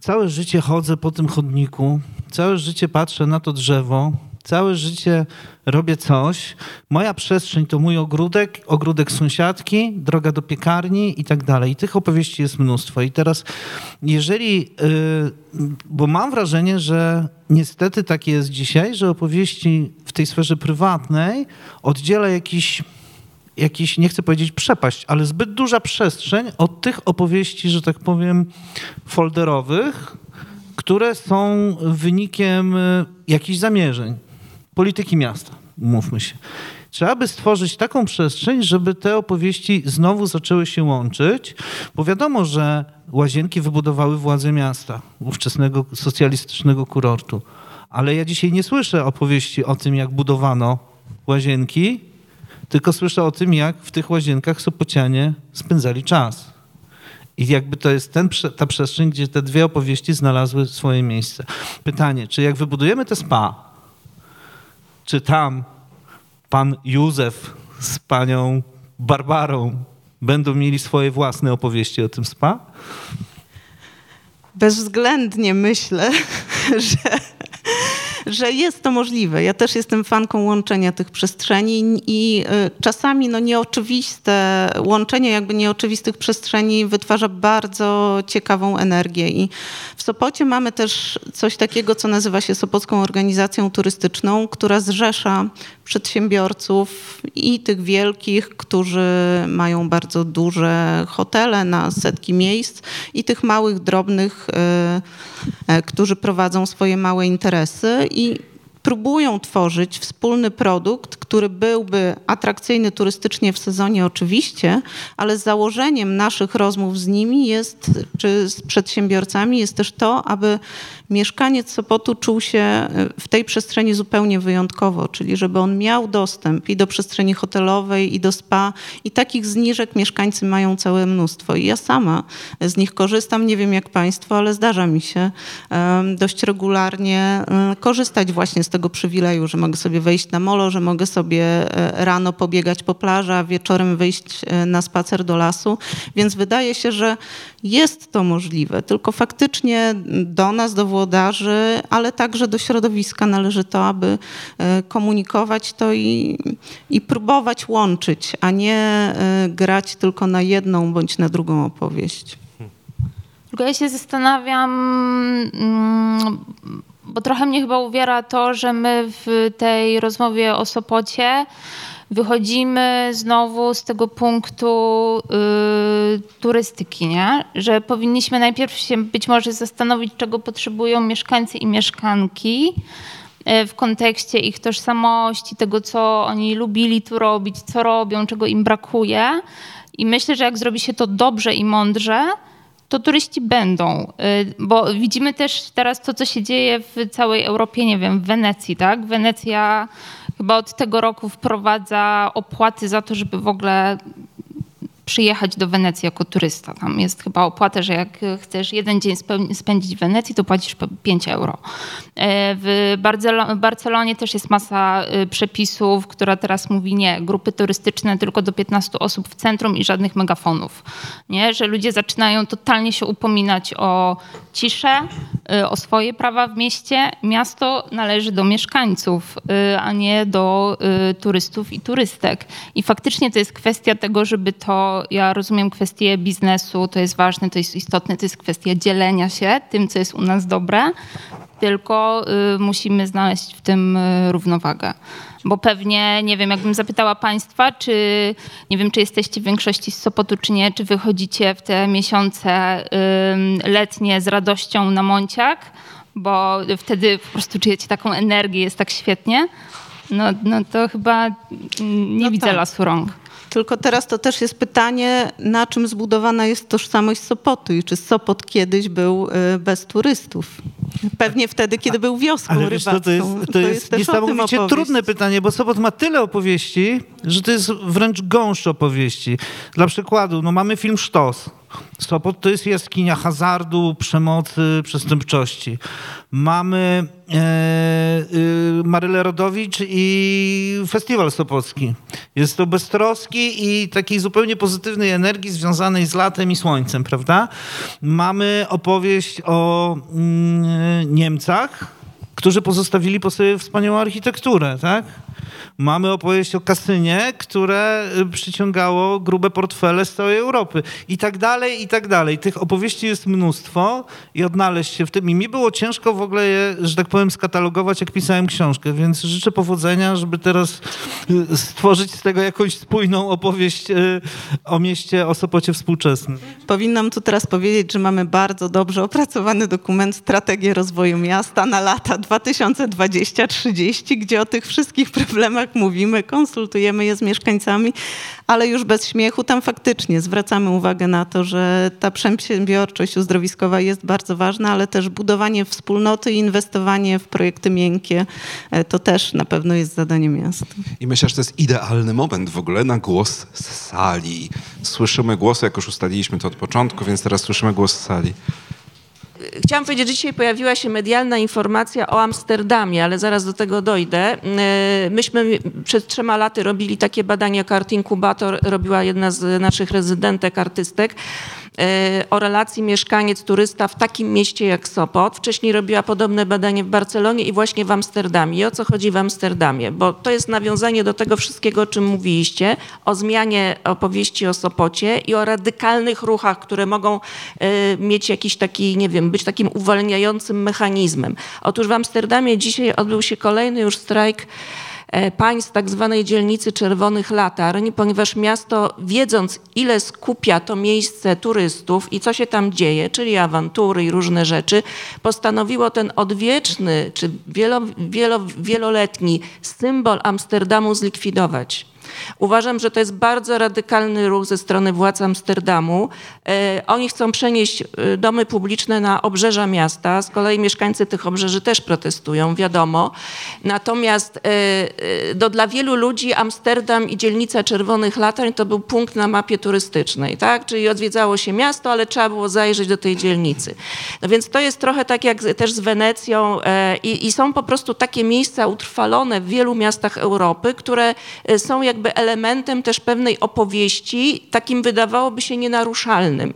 Całe życie chodzę po tym chodniku, całe życie patrzę na to drzewo, Całe życie robię coś. Moja przestrzeń to mój ogródek, ogródek sąsiadki, droga do piekarni i tak dalej. I tych opowieści jest mnóstwo. I teraz, jeżeli, yy, bo mam wrażenie, że niestety tak jest dzisiaj, że opowieści w tej sferze prywatnej oddziela jakiś jakiś, nie chcę powiedzieć przepaść, ale zbyt duża przestrzeń od tych opowieści, że tak powiem, folderowych, które są wynikiem y, jakichś zamierzeń polityki miasta, mówmy się. Trzeba by stworzyć taką przestrzeń, żeby te opowieści znowu zaczęły się łączyć, bo wiadomo, że łazienki wybudowały władze miasta, ówczesnego socjalistycznego kurortu. Ale ja dzisiaj nie słyszę opowieści o tym, jak budowano łazienki, tylko słyszę o tym, jak w tych łazienkach Sopocianie spędzali czas. I jakby to jest ten, ta przestrzeń, gdzie te dwie opowieści znalazły swoje miejsce. Pytanie, czy jak wybudujemy te spa, czy tam pan Józef z panią Barbarą będą mieli swoje własne opowieści o tym spa? Bezwzględnie myślę, [laughs] że że jest to możliwe. Ja też jestem fanką łączenia tych przestrzeni i y, czasami no, nieoczywiste łączenie jakby nieoczywistych przestrzeni wytwarza bardzo ciekawą energię. I w Sopocie mamy też coś takiego, co nazywa się Sopocką Organizacją Turystyczną, która zrzesza przedsiębiorców i tych wielkich, którzy mają bardzo duże hotele na setki miejsc i tych małych, drobnych, y, y, którzy prowadzą swoje małe interesy i próbują tworzyć wspólny produkt, który byłby atrakcyjny turystycznie w sezonie oczywiście, ale założeniem naszych rozmów z nimi jest, czy z przedsiębiorcami jest też to, aby mieszkaniec Sopotu czuł się e, w tej przestrzeni zupełnie wyjątkowo, czyli żeby on miał dostęp i do przestrzeni hotelowej, i do spa. I takich zniżek mieszkańcy mają całe mnóstwo. I ja sama z nich korzystam. Nie wiem jak Państwo, ale zdarza mi się dość regularnie e, korzystać właśnie z tego przywileju, że mogę sobie wejść na molo, że mogę sobie e, rano pobiegać po plaży, a wieczorem wyjść na spacer do lasu. Więc wydaje się, że jest to możliwe, tylko faktycznie do nas, do włodarzy, ale także do środowiska należy to, aby e, komunikować to i, i próbować łączyć, a nie e, grać tylko na jedną bądź na drugą opowieść. Tylko ja się zastanawiam, mm, bo trochę mnie chyba uwiera to, że my w tej rozmowie o Sopocie wychodzimy znowu z tego punktu y, turystyki, nie? że powinniśmy najpierw się być może zastanowić, czego potrzebują mieszkańcy i mieszkanki y, w kontekście ich tożsamości, tego, co oni lubili tu robić, co robią, czego im brakuje. I myślę, że jak zrobi się to dobrze i mądrze, to turyści będą, y, bo widzimy też teraz to, co się dzieje w całej Europie, nie wiem, w Wenecji, tak? Wenecja chyba od tego roku wprowadza opłaty za to, żeby w ogóle przyjechać do Wenecji jako turysta. Tam jest chyba opłata, że jak chcesz jeden dzień spędzić w Wenecji, to płacisz 5 euro. E, w Barcelonie też jest masa y, przepisów, która teraz mówi nie, grupy turystyczne tylko do 15 osób w centrum i żadnych megafonów. Nie? Że ludzie zaczynają totalnie się upominać o ciszę, y, o swoje prawa w mieście. Miasto należy do mieszkańców, a nie do turystów i turystek. I faktycznie to jest kwestia tego, żeby to ja rozumiem kwestię biznesu, to jest ważne, to jest istotne, to jest kwestia dzielenia się tym, co jest u nas dobre, tylko y, musimy znaleźć w tym y, równowagę. Bo pewnie, nie wiem, jakbym zapytała Państwa, czy nie wiem, czy jesteście w większości z Sopotu, czy nie, czy wychodzicie w te miesiące y, letnie z radością na Monciak, bo wtedy po prostu czujecie taką energię, jest tak świetnie. No, no to chyba nie no widzę tak. lasu rąk. Tylko teraz to też jest pytanie, na czym zbudowana jest tożsamość Sopotu i czy Sopot kiedyś był y, bez turystów. Pewnie wtedy, kiedy był wioską Ale wiesz, rybacką. To jest, to, to jest, jest niesamowicie trudne pytanie, bo Sopot ma tyle opowieści, że to jest wręcz gąszcz opowieści. Dla przykładu, no mamy film Sztos. Sopot to jest jaskinia hazardu, przemocy, przestępczości. Mamy e, e, Marylę Rodowicz i Festiwal Sopocki. Jest to beztroski i takiej zupełnie pozytywnej energii związanej z latem i słońcem, prawda? Mamy opowieść o mm, Niemcach, którzy pozostawili po sobie wspaniałą architekturę, tak? Mamy opowieść o kasynie, które y, przyciągało grube portfele z całej Europy i tak dalej, i tak dalej. Tych opowieści jest mnóstwo i odnaleźć się w tym. I mi było ciężko w ogóle je, że tak powiem, skatalogować, jak pisałem książkę, więc życzę powodzenia, żeby teraz y, stworzyć z tego jakąś spójną opowieść y, o mieście, o Sopocie współczesnym. Powinnam tu teraz powiedzieć, że mamy bardzo dobrze opracowany dokument Strategię Rozwoju Miasta na lata 2020-30, gdzie o tych wszystkich problemach mówimy, konsultujemy je z mieszkańcami, ale już bez śmiechu tam faktycznie zwracamy uwagę na to, że ta przedsiębiorczość uzdrowiskowa jest bardzo ważna, ale też budowanie wspólnoty i inwestowanie w projekty miękkie e, to też na pewno jest zadanie miasta. I myślę, że to jest idealny moment w ogóle na głos z sali. Słyszymy głosy, jak już ustaliliśmy to od początku, więc teraz słyszymy głos z sali. Chciałam powiedzieć, że dzisiaj pojawiła się medialna informacja o Amsterdamie, ale zaraz do tego dojdę. E, myśmy przed trzema laty robili takie badanie jak Art Incubator, robiła jedna z naszych rezydentek, artystek o relacji mieszkaniec-turysta w takim mieście jak Sopot. Wcześniej robiła podobne badanie w Barcelonie i właśnie w Amsterdamie. I o co chodzi w Amsterdamie? Bo to jest nawiązanie do tego wszystkiego, o czym mówiliście, o zmianie opowieści o Sopocie i o radykalnych ruchach, które mogą e, mieć jakiś taki, nie wiem, być takim uwalniającym mechanizmem. Otóż w Amsterdamie dzisiaj odbył się kolejny już strajk e, pań z tak zwanej dzielnicy Czerwonych Latarń, ponieważ miasto, wiedząc ile skupia to miejsce turystów i co się tam dzieje, czyli awantury i różne rzeczy, postanowiło ten odwieczny czy wielo, wielo, wieloletni symbol Amsterdamu zlikwidować. Uważam, że to jest bardzo radykalny ruch ze strony władz Amsterdamu. E, oni chcą przenieść e, domy publiczne na obrzeża miasta. Z kolei mieszkańcy tych obrzeży też protestują, wiadomo. Natomiast e, do, dla wielu ludzi Amsterdam i dzielnica Czerwonych Latarń to był punkt na mapie turystycznej, tak? Czyli odwiedzało się miasto, ale trzeba było zajrzeć do tej dzielnicy. No więc to jest trochę tak jak też z Wenecją i, i są po prostu takie miejsca utrwalone w wielu miastach Europy, które są jakby jakby elementem też pewnej opowieści, takim wydawałoby się nienaruszalnym.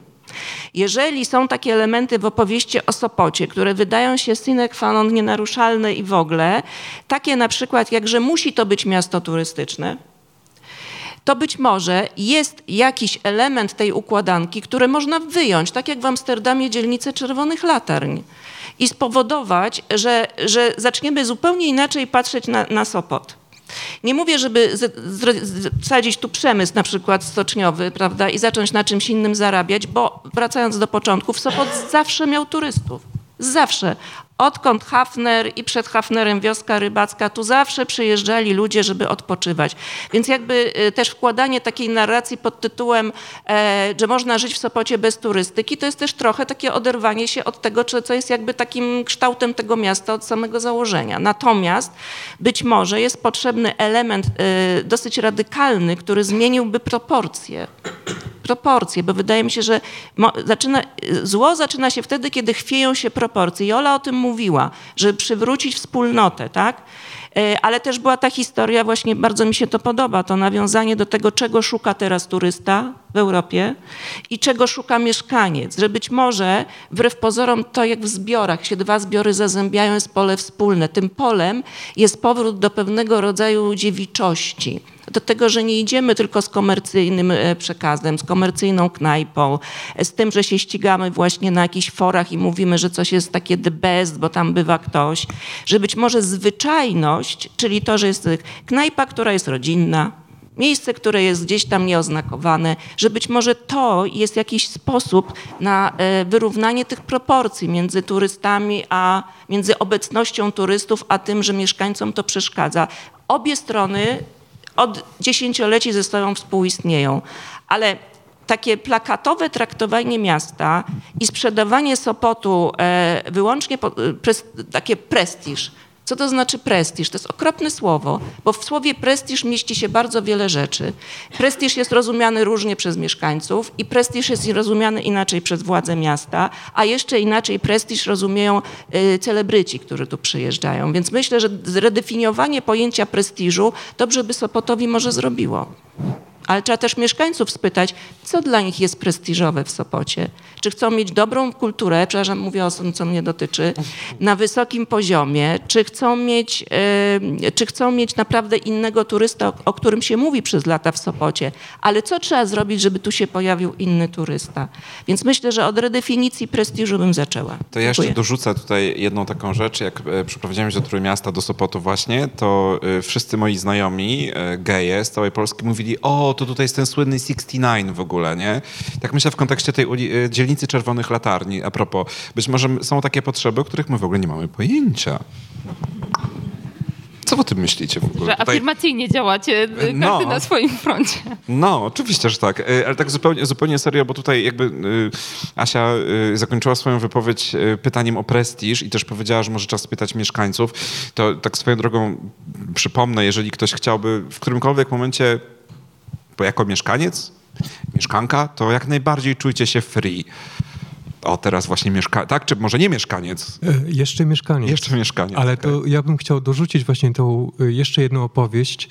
Jeżeli są takie elementy w opowieści o Sopocie, które wydają się sine qua non nienaruszalne i w ogóle, takie na przykład jak, że musi to być miasto turystyczne, to być może jest jakiś element tej układanki, który można wyjąć, tak jak w Amsterdamie dzielnicę Czerwonych Latarń i spowodować, że, że zaczniemy zupełnie inaczej patrzeć na, na Sopot. Nie mówię, żeby wsadzić tu przemysł na przykład stoczniowy, prawda, i zacząć na czymś innym zarabiać, bo wracając do początków, Sopot zawsze miał turystów. Zawsze. Odkąd Hafner i przed Hafnerem wioska rybacka, tu zawsze przyjeżdżali ludzie, żeby odpoczywać. Więc jakby y, też wkładanie takiej narracji pod tytułem, e, że można żyć w Sopocie bez turystyki, to jest też trochę takie oderwanie się od tego, co jest jakby takim kształtem tego miasta od samego założenia. Natomiast być może jest potrzebny element e, dosyć radykalny, który zmieniłby proporcje proporcje, bo wydaje mi się, że zaczyna, zło zaczyna się wtedy, kiedy chwieją się proporcje. I Ola o tym mówiła, żeby przywrócić wspólnotę, tak? E, ale też była ta historia, właśnie bardzo mi się to podoba, to nawiązanie do tego, czego szuka teraz turysta w Europie i czego szuka mieszkaniec, że być może wbrew pozorom to jak w zbiorach się dwa zbiory zazębiają, jest pole wspólne. Tym polem jest powrót do pewnego rodzaju dziewiczości do tego, że nie idziemy tylko z komercyjnym e, przekazem, z komercyjną knajpą, e, z tym, że się ścigamy właśnie na jakichś forach i mówimy, że coś jest takie the best, bo tam bywa ktoś, że być może zwyczajność, czyli to, że jest knajpa, która jest rodzinna, miejsce, które jest gdzieś tam nieoznakowane, że być może to jest jakiś sposób na e, wyrównanie tych proporcji między turystami, a między obecnością turystów, a tym, że mieszkańcom to przeszkadza. Obie strony od dziesięcioleci ze sobą współistnieją, ale takie plakatowe traktowanie miasta i sprzedawanie Sopotu e, wyłącznie e, pres, takie prestiż. Co to znaczy prestiż? To jest okropne słowo, bo w słowie prestiż mieści się bardzo wiele rzeczy. Prestiż jest rozumiany różnie przez mieszkańców i prestiż jest rozumiany inaczej przez władze miasta, a jeszcze inaczej prestiż rozumieją y, celebryci, którzy tu przyjeżdżają. Więc myślę, że zredefiniowanie pojęcia prestiżu dobrze by Sopotowi może zrobiło. Ale trzeba też mieszkańców spytać, co dla nich jest prestiżowe w Sopocie. Czy chcą mieć dobrą kulturę, przepraszam, mówię o tym, co mnie dotyczy, na wysokim poziomie, czy chcą mieć, yy, czy chcą mieć naprawdę innego turysta, o, o którym się mówi przez lata w Sopocie, ale co trzeba zrobić, żeby tu się pojawił inny turysta. Więc myślę, że od redefinicji prestiżu bym zaczęła. To ja jeszcze Dziękuję. dorzucę tutaj jedną taką rzecz. Jak e, przeprowadziłem się do Trójmiasta, do Sopotu właśnie, to e, wszyscy moi znajomi e, geje z całej Polski mówili, o, to tutaj jest ten słynny 69 w ogóle, nie? Tak myślę w kontekście tej e, dzielnicy Czerwonych Latarni, a propos. Być może są takie potrzeby, o których my w ogóle nie mamy pojęcia. Co o tym myślicie w ogóle? Że Tutaj- afirmacyjnie działacie, każdy No. na swoim froncie. No, oczywiście, że tak. E, Ale tak zupełnie, zupełnie serio, bo tutaj jakby Asia zakończyła swoją wypowiedź pytaniem o prestiż i też powiedziała, że może czas spytać mieszkańców. To tak swoją drogą przypomnę, jeżeli ktoś chciałby w którymkolwiek momencie, bo jako mieszkaniec, mieszkanka, to jak najbardziej czujcie się free. O, teraz właśnie mieszka... Tak, czy może nie mieszkaniec? E, Jeszcze mieszkanie. Jeszcze mieszkaniec. Ale okej. to ja bym chciał dorzucić właśnie tą y, jeszcze jedną opowieść,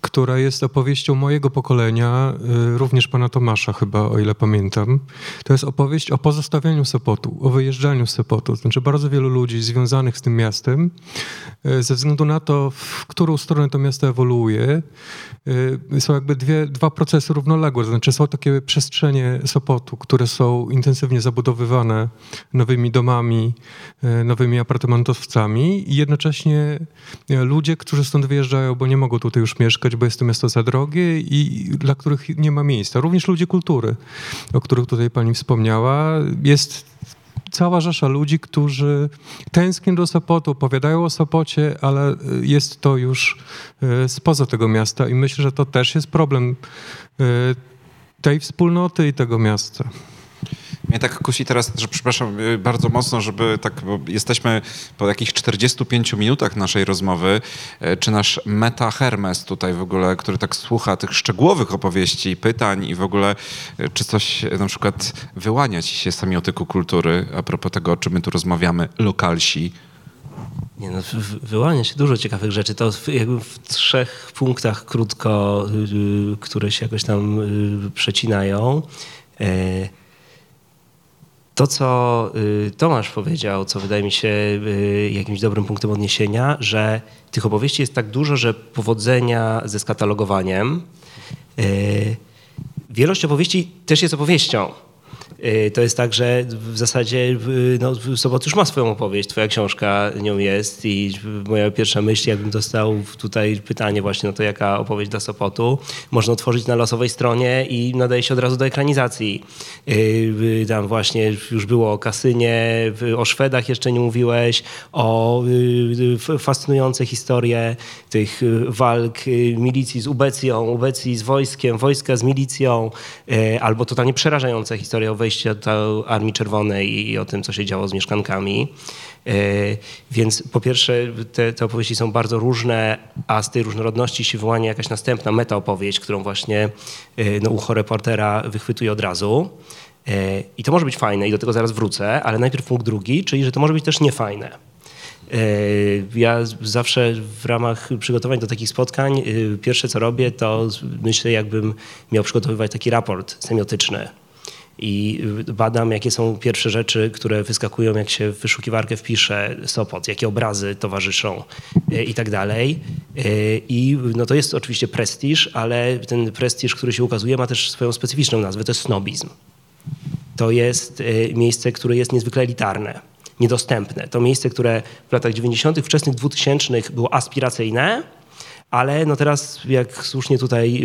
która jest opowieścią mojego pokolenia, y, również pana Tomasza chyba, o ile pamiętam. To jest opowieść o pozostawianiu Sopotu, o wyjeżdżaniu z Sopotu. Znaczy bardzo wielu ludzi związanych z tym miastem, y, ze względu na to, w którą stronę to miasto ewoluuje, y, są jakby dwie, dwa procesy równoległe. Znaczy są takie przestrzenie Sopotu, które są intensywnie zabudowywane nowymi domami, nowymi apartamentowcami i jednocześnie ludzie, którzy stąd wyjeżdżają, bo nie mogą tutaj już mieszkać, bo jest to miasto za drogie i dla których nie ma miejsca. Również ludzie kultury, o których tutaj pani wspomniała. Jest cała rzesza ludzi, którzy tęsknią do Sopotu, opowiadają o Sopocie, ale y, jest to już y, spoza tego miasta i myślę, że to też jest problem y, tej wspólnoty i tego miasta. Mnie tak kusi teraz, że przepraszam y, bardzo mocno, żeby tak, bo jesteśmy po jakichś 45 minutach naszej rozmowy, y, czy nasz meta Hermes tutaj w ogóle, który tak słucha tych szczegółowych opowieści, pytań i w ogóle, y, czy coś na przykład wyłania ci się z semiotyku kultury, a propos tego, o czym my tu rozmawiamy, lokalsi, Nie no, wy- wyłania się dużo ciekawych rzeczy. To jakby w trzech punktach krótko, które się jakoś tam przecinają. To, co y, Tomasz powiedział, co wydaje mi się y, jakimś dobrym punktem odniesienia, że tych opowieści jest tak dużo, że powodzenia ze skatalogowaniem. y, Wielość opowieści też jest opowieścią. Y, To jest tak, że w zasadzie y, no, Sobot już ma swoją opowieść, twoja książka nią jest i moja pierwsza myśl, jakbym dostał tutaj pytanie właśnie no to jaka opowieść dla Sopotu, można otworzyć na losowej stronie i nadaje się od razu do ekranizacji. Y, Tam właśnie już było o kasynie, o Szwedach jeszcze nie mówiłeś, o fascynujące historie tych walk milicji z ubecją, ubecji z wojskiem, wojska z milicją, albo totalnie przerażające historie o wejściu do Armii Czerwonej i o tym, co się działo z mieszkankami. Y, Więc po pierwsze te, te opowieści są bardzo różne, a z tej różnorodności się wyłania jakaś następna metaopowieść, którą właśnie y, no, ucho reportera wychwytuje od razu. Y, I to może być fajne i do tego zaraz wrócę, ale najpierw punkt drugi, czyli że to może być też niefajne. Ja zawsze w ramach przygotowań do takich spotkań, pierwsze co robię, to myślę, jakbym miał przygotowywać taki raport semiotyczny. I badam, jakie są pierwsze rzeczy, które wyskakują, jak się w wyszukiwarkę wpisze Sopot, jakie obrazy towarzyszą y, i tak dalej. Y, I no to jest oczywiście prestiż, ale ten prestiż, który się ukazuje, ma też swoją specyficzną nazwę, to jest snobizm to jest y, miejsce, które jest niezwykle elitarne, niedostępne. To miejsce, które w latach 90., wczesnych 2000 było aspiracyjne, ale no teraz, jak słusznie tutaj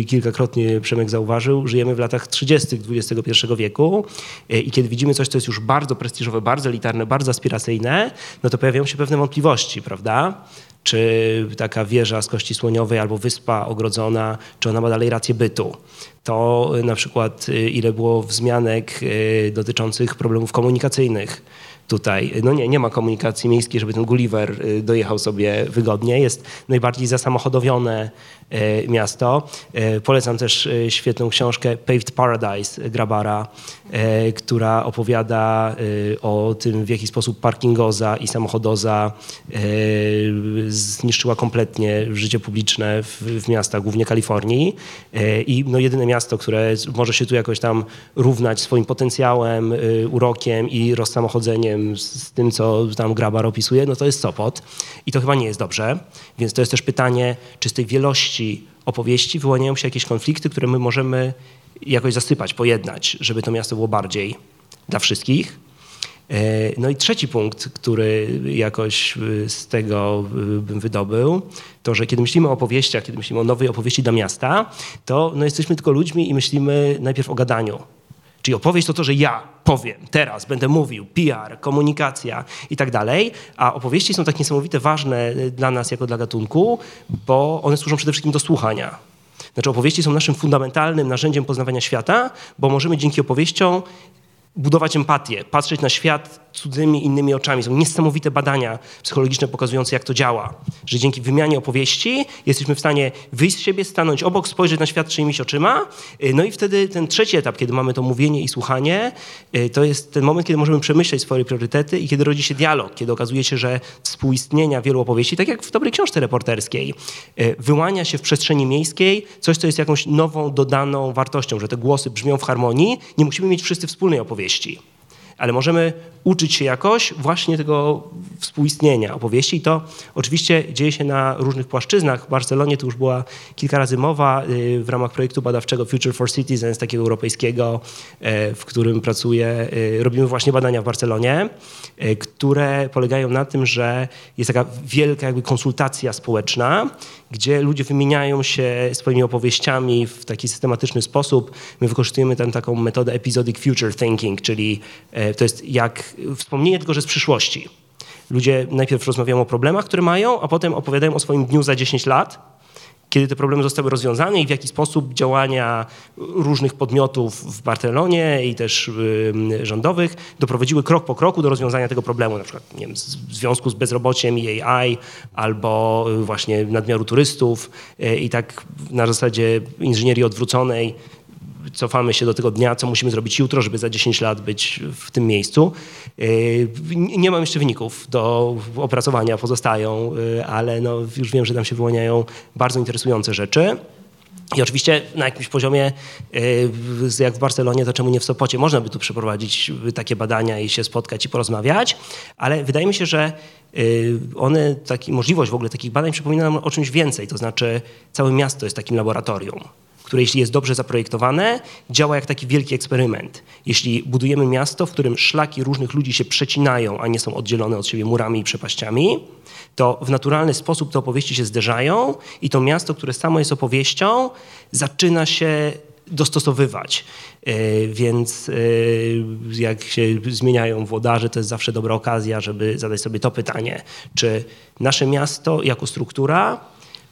y, kilkakrotnie Przemek zauważył, żyjemy w latach 30. XXI wieku y, i kiedy widzimy coś, co jest już bardzo prestiżowe, bardzo elitarne, bardzo aspiracyjne, no to pojawiają się pewne wątpliwości, prawda? Czy taka wieża z kości słoniowej albo wyspa ogrodzona, czy ona ma dalej rację bytu? To y, na przykład y, ile było wzmianek y, dotyczących problemów komunikacyjnych tutaj. No nie, nie ma komunikacji miejskiej, żeby ten Gulliver y, dojechał sobie wygodnie. Jest najbardziej zasamochodowione miasto. Polecam też świetną książkę Paved Paradise Grabara, która opowiada o tym, w jaki sposób parkingoza i samochodoza zniszczyła kompletnie życie publiczne w, w miastach, głównie Kalifornii. I no, jedyne miasto, które może się tu jakoś tam równać swoim potencjałem, urokiem i rozsamochodzeniem z tym, co tam Grabar opisuje, no to jest Sopot. I to chyba nie jest dobrze. Więc to jest też pytanie, czy z tej wielości opowieści wyłaniają się jakieś konflikty, które my możemy jakoś zasypać, pojednać, żeby to miasto było bardziej dla wszystkich. No i trzeci punkt, który jakoś z tego bym wydobył, to że kiedy myślimy o opowieściach, kiedy myślimy o nowej opowieści dla miasta, to no jesteśmy tylko ludźmi i myślimy najpierw o gadaniu. Czyli opowieść to to, że ja powiem, teraz będę mówił, PR, komunikacja i tak dalej, a opowieści są tak niesamowite ważne dla nas jako dla gatunku, bo one służą przede wszystkim do słuchania. Znaczy opowieści są naszym fundamentalnym narzędziem poznawania świata, bo możemy dzięki opowieściom budować empatię, patrzeć na świat cudzymi, innymi oczami. Są niesamowite badania psychologiczne pokazujące, jak to działa. Że dzięki wymianie opowieści jesteśmy w stanie wyjść z siebie, stanąć obok, spojrzeć na świat czyimiś oczyma. Y, no i wtedy ten trzeci etap, kiedy mamy to mówienie i słuchanie, y, to jest ten moment, kiedy możemy przemyśleć swoje priorytety i kiedy rodzi się dialog, kiedy okazuje się, że współistnienia wielu opowieści, tak jak w dobrej książce reporterskiej, y, wyłania się w przestrzeni miejskiej coś, co jest jakąś nową, dodaną wartością, że te głosy brzmią w harmonii. Nie musimy mieć wszyscy wspólnej opowieści opowieści ale możemy uczyć się jakoś właśnie tego współistnienia opowieści. I to oczywiście dzieje się na różnych płaszczyznach. W Barcelonie to już była kilka razy mowa y, w ramach projektu badawczego Future for Citizens, takiego europejskiego, y, w którym pracuję. Y, robimy właśnie badania w Barcelonie, które polegają na tym, że jest taka wielka jakby konsultacja społeczna, gdzie ludzie wymieniają się swoimi opowieściami w taki systematyczny sposób. My wykorzystujemy tam taką metodę episodic future thinking, czyli to jest jak wspomnienie tylko, że z przyszłości. Ludzie najpierw rozmawiają o problemach, które mają, a potem opowiadają o swoim dniu za 10 lat, kiedy te problemy zostały rozwiązane i w jaki sposób działania różnych podmiotów w Barcelonie i też rządowych doprowadziły krok po kroku do rozwiązania tego problemu, na przykład nie wiem, w związku z bezrobociem i AI, albo y, właśnie nadmiaru turystów y, i tak na zasadzie inżynierii odwróconej cofamy się do tego dnia, co musimy zrobić jutro, żeby za 10 lat być w tym miejscu. Yy, nie mam jeszcze wyników do opracowania, pozostają, yy, ale no już wiem, że tam się wyłaniają bardzo interesujące rzeczy. I oczywiście na jakimś poziomie, yy, jak w Barcelonie, to czemu nie w Sopocie? Można by tu przeprowadzić takie badania i się spotkać i porozmawiać, ale wydaje mi się, że one, taki, możliwość w ogóle takich badań przypomina nam o czymś więcej, to znaczy całe miasto jest takim laboratorium które jeśli jest dobrze zaprojektowane, działa jak taki wielki eksperyment. Jeśli budujemy miasto, w którym szlaki różnych ludzi się przecinają, a nie są oddzielone od siebie murami i przepaściami, to w naturalny sposób te opowieści się zderzają i to miasto, które samo jest opowieścią, zaczyna się dostosowywać. E, więc e, jak się zmieniają włodarze, to jest zawsze dobra okazja, żeby zadać sobie to pytanie, czy nasze miasto jako struktura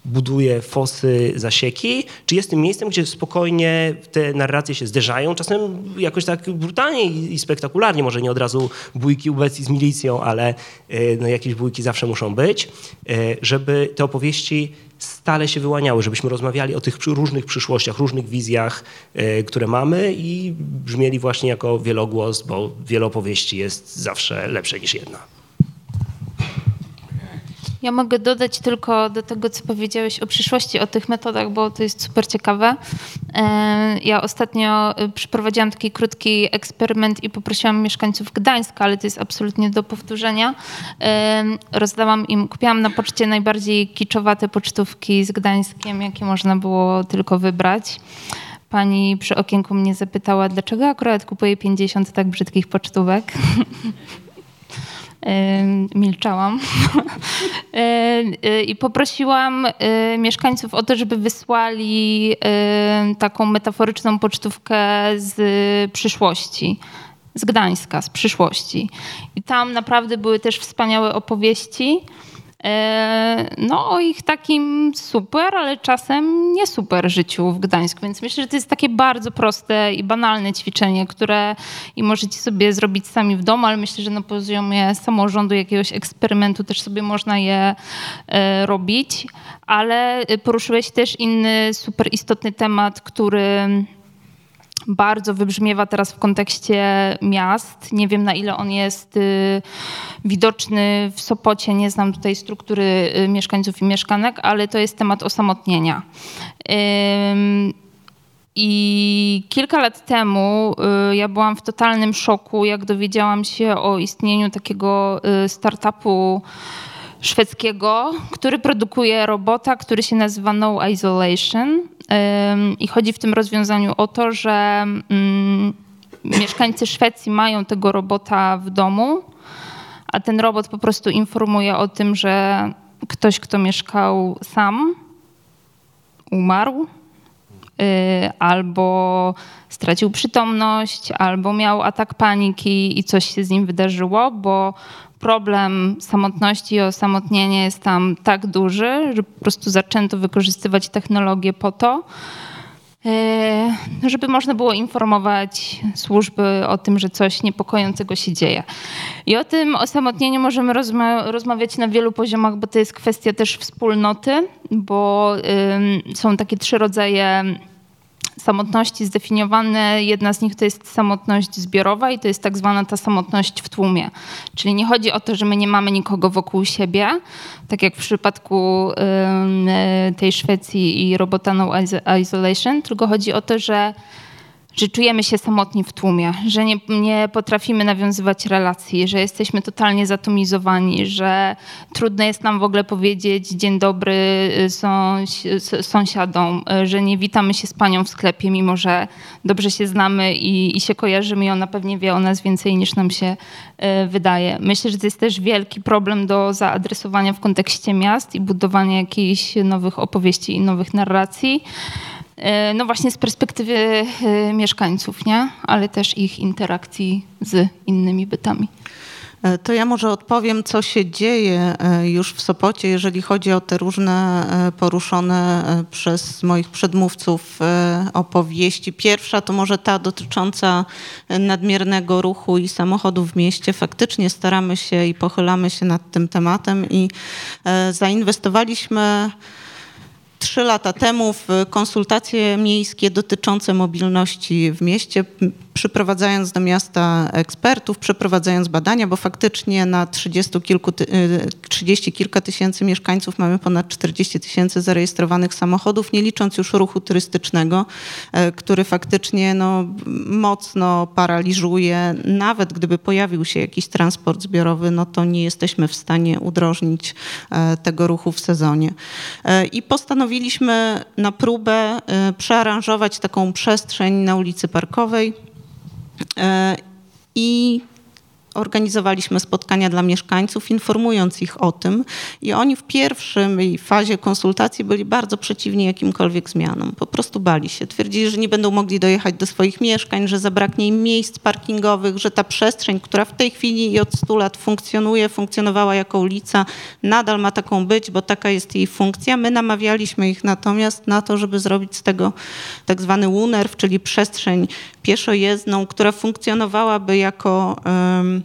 buduje fosy, zasieki, czy jest tym miejscem, gdzie spokojnie te narracje się zderzają, czasem jakoś tak brutalnie i spektakularnie, może nie od razu bójki ubecji z milicją, ale e, no, jakieś bójki zawsze muszą być, e, żeby te opowieści stale się wyłaniały, żebyśmy rozmawiali o tych różnych przyszłościach, różnych wizjach, e, które mamy i brzmieli właśnie jako wielogłos, bo wiele opowieści jest zawsze lepsze niż jedna. Ja mogę dodać tylko do tego, co powiedziałeś o przyszłości, o tych metodach, bo to jest super ciekawe. E, ja ostatnio e, przeprowadziłam taki krótki eksperyment i poprosiłam mieszkańców Gdańska, ale to jest absolutnie do powtórzenia. E, rozdałam im, kupiłam na poczcie najbardziej kiczowate pocztówki z Gdańskiem, jakie można było tylko wybrać pani przy okienku mnie zapytała, dlaczego akurat kupuję 50 tak brzydkich pocztówek. [laughs] milczałam [laughs] i poprosiłam mieszkańców o to, żeby wysłali taką metaforyczną pocztówkę z przyszłości z Gdańska, z przyszłości. I tam naprawdę były też wspaniałe opowieści. E, no o ich takim super, ale czasem nie super życiu w Gdańsku. Więc myślę, że to jest takie bardzo proste i banalne ćwiczenie, które i możecie sobie zrobić sami w domu, ale myślę, że na poziomie samorządu jakiegoś eksperymentu też sobie można je e, robić. Ale poruszyłeś też inny super istotny temat, który bardzo wybrzmiewa teraz w kontekście miast. Nie wiem na ile on jest y, widoczny w Sopocie, nie znam tutaj struktury y, mieszkańców i mieszkanek, ale to jest temat osamotnienia. I kilka lat temu y, ja byłam w totalnym szoku, jak dowiedziałam się o istnieniu takiego startupu szwedzkiego, który produkuje robota, który się nazywa No Isolation. I chodzi w tym rozwiązaniu o to, że mm, mieszkańcy Szwecji mają tego robota w domu, a ten robot po prostu informuje o tym, że ktoś, kto mieszkał sam, umarł y, albo stracił przytomność, albo miał atak paniki i coś się z nim wydarzyło, bo problem samotności i osamotnienia jest tam tak duży, że po prostu zaczęto wykorzystywać technologię po to, e, żeby można było informować służby o tym, że coś niepokojącego się dzieje. I o tym osamotnieniu możemy rozma rozmawiać na wielu poziomach, bo to jest kwestia też wspólnoty, bo są takie trzy rodzaje samotności zdefiniowane. Jedna z nich to jest samotność zbiorowa i to jest tak zwana ta samotność w tłumie. Czyli nie chodzi o to, że my nie mamy nikogo wokół siebie, tak jak w przypadku tej Szwecji i robota No Isolation, tylko chodzi o to, że że czujemy się samotni w tłumie, że nie, nie potrafimy nawiązywać relacji, że jesteśmy totalnie zatomizowani, że trudno jest nam w ogóle powiedzieć dzień dobry y, sąsiadom, y, że nie witamy się z panią w sklepie, mimo że dobrze się znamy i, i się kojarzymy i ona pewnie wie o nas więcej niż nam się y, wydaje. Myślę, że to jest też wielki problem do zaadresowania w kontekście miast i budowania jakichś nowych opowieści i nowych narracji. E, no właśnie z perspektywy e, mieszkańców, nie? ale też ich interakcji z innymi bytami. E, to ja może odpowiem, co się dzieje już w Sopocie, jeżeli chodzi o te różne poruszone przez moich przedmówców opowieści. Pierwsza to może ta dotycząca nadmiernego ruchu i samochodów w mieście. Faktycznie staramy się i pochylamy się nad tym tematem i zainwestowaliśmy trzy lata temu w konsultacje miejskie dotyczące mobilności w mieście przyprowadzając do miasta ekspertów, przeprowadzając badania, bo faktycznie na 30, kilku, 30 y, kilka tysięcy mieszkańców mamy ponad 40 tysięcy zarejestrowanych samochodów, nie licząc już ruchu turystycznego, e, który faktycznie no, mocno paraliżuje. Nawet gdyby pojawił się jakiś transport zbiorowy, no to nie jesteśmy w stanie udrożnić e, tego ruchu w sezonie. E, I postanowiliśmy na próbę przearanżować taką przestrzeń na ulicy Parkowej, I organizowaliśmy spotkania dla mieszkańców, informując ich o tym i oni w pierwszej fazie konsultacji byli bardzo przeciwni jakimkolwiek zmianom. Po prostu bali się. Twierdzili, że nie będą mogli dojechać do swoich mieszkań, że zabraknie im miejsc parkingowych, że ta przestrzeń, która w tej chwili i od 100 lat funkcjonuje, funkcjonowała jako ulica, nadal ma taką być, bo taka jest jej funkcja. My namawialiśmy ich natomiast na to, żeby zrobić z tego tak zwany UNERW, czyli przestrzeń pieszojezdną, która funkcjonowałaby jako um,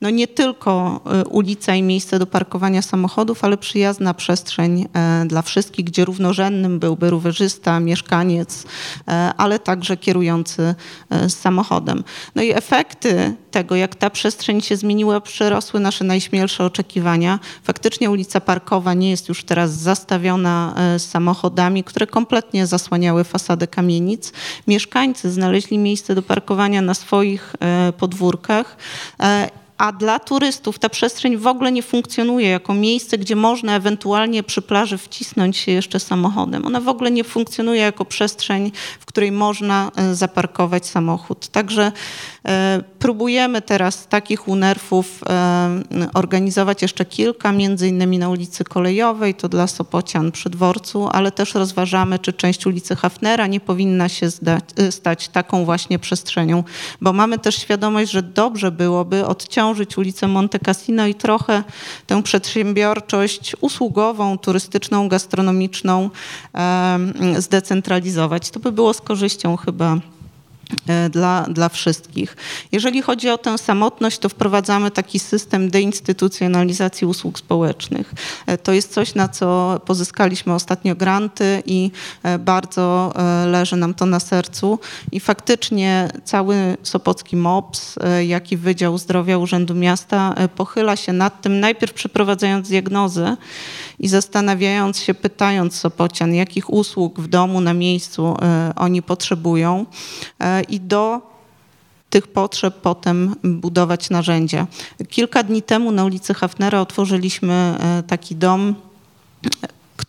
no nie tylko e, ulica i miejsce do parkowania samochodów, ale przyjazna przestrzeń e, dla wszystkich, gdzie równorzędnym byłby rowerzysta, mieszkaniec, e, ale także kierujący samochodem. No i efekty tego, jak ta przestrzeń się zmieniła, przerosły nasze najśmielsze oczekiwania. Faktycznie ulica Parkowa nie jest już teraz zastawiona samochodami, które kompletnie zasłaniały fasadę kamienic. Mieszkańcy znaleźli miejsce do parkowania na swoich podwórkach a dla turystów ta przestrzeń w ogóle nie funkcjonuje jako miejsce, gdzie można ewentualnie przy plaży wcisnąć się jeszcze samochodem. Ona w ogóle nie funkcjonuje jako przestrzeń, w której można e, zaparkować samochód. Także próbujemy teraz takich unerfów e, organizować jeszcze kilka, między innymi na ulicy Kolejowej, to dla Sopocian przy dworcu, ale też rozważamy, czy część ulicy Hafnera nie powinna się zdać, stać taką właśnie przestrzenią, bo mamy też świadomość, że dobrze byłoby odciążyć ulicę Monte Cassino i trochę tę przedsiębiorczość usługową, turystyczną, gastronomiczną zdecentralizować. To by było z korzyścią chyba E, dla, dla wszystkich. Jeżeli chodzi o tę samotność, to wprowadzamy taki system deinstytucjonalizacji usług społecznych. E, to jest coś, na co pozyskaliśmy ostatnio granty i e, bardzo leży nam to na sercu. I faktycznie cały Sopocki MOPS, jak i Wydział Zdrowia Urzędu Miasta pochyla się nad tym, najpierw przeprowadzając diagnozę i zastanawiając się, pytając Sopocian, jakich usług w domu, na miejscu oni potrzebują i do tych potrzeb potem budować narzędzia. Kilka dni temu na ulicy Hafnera otworzyliśmy e, taki dom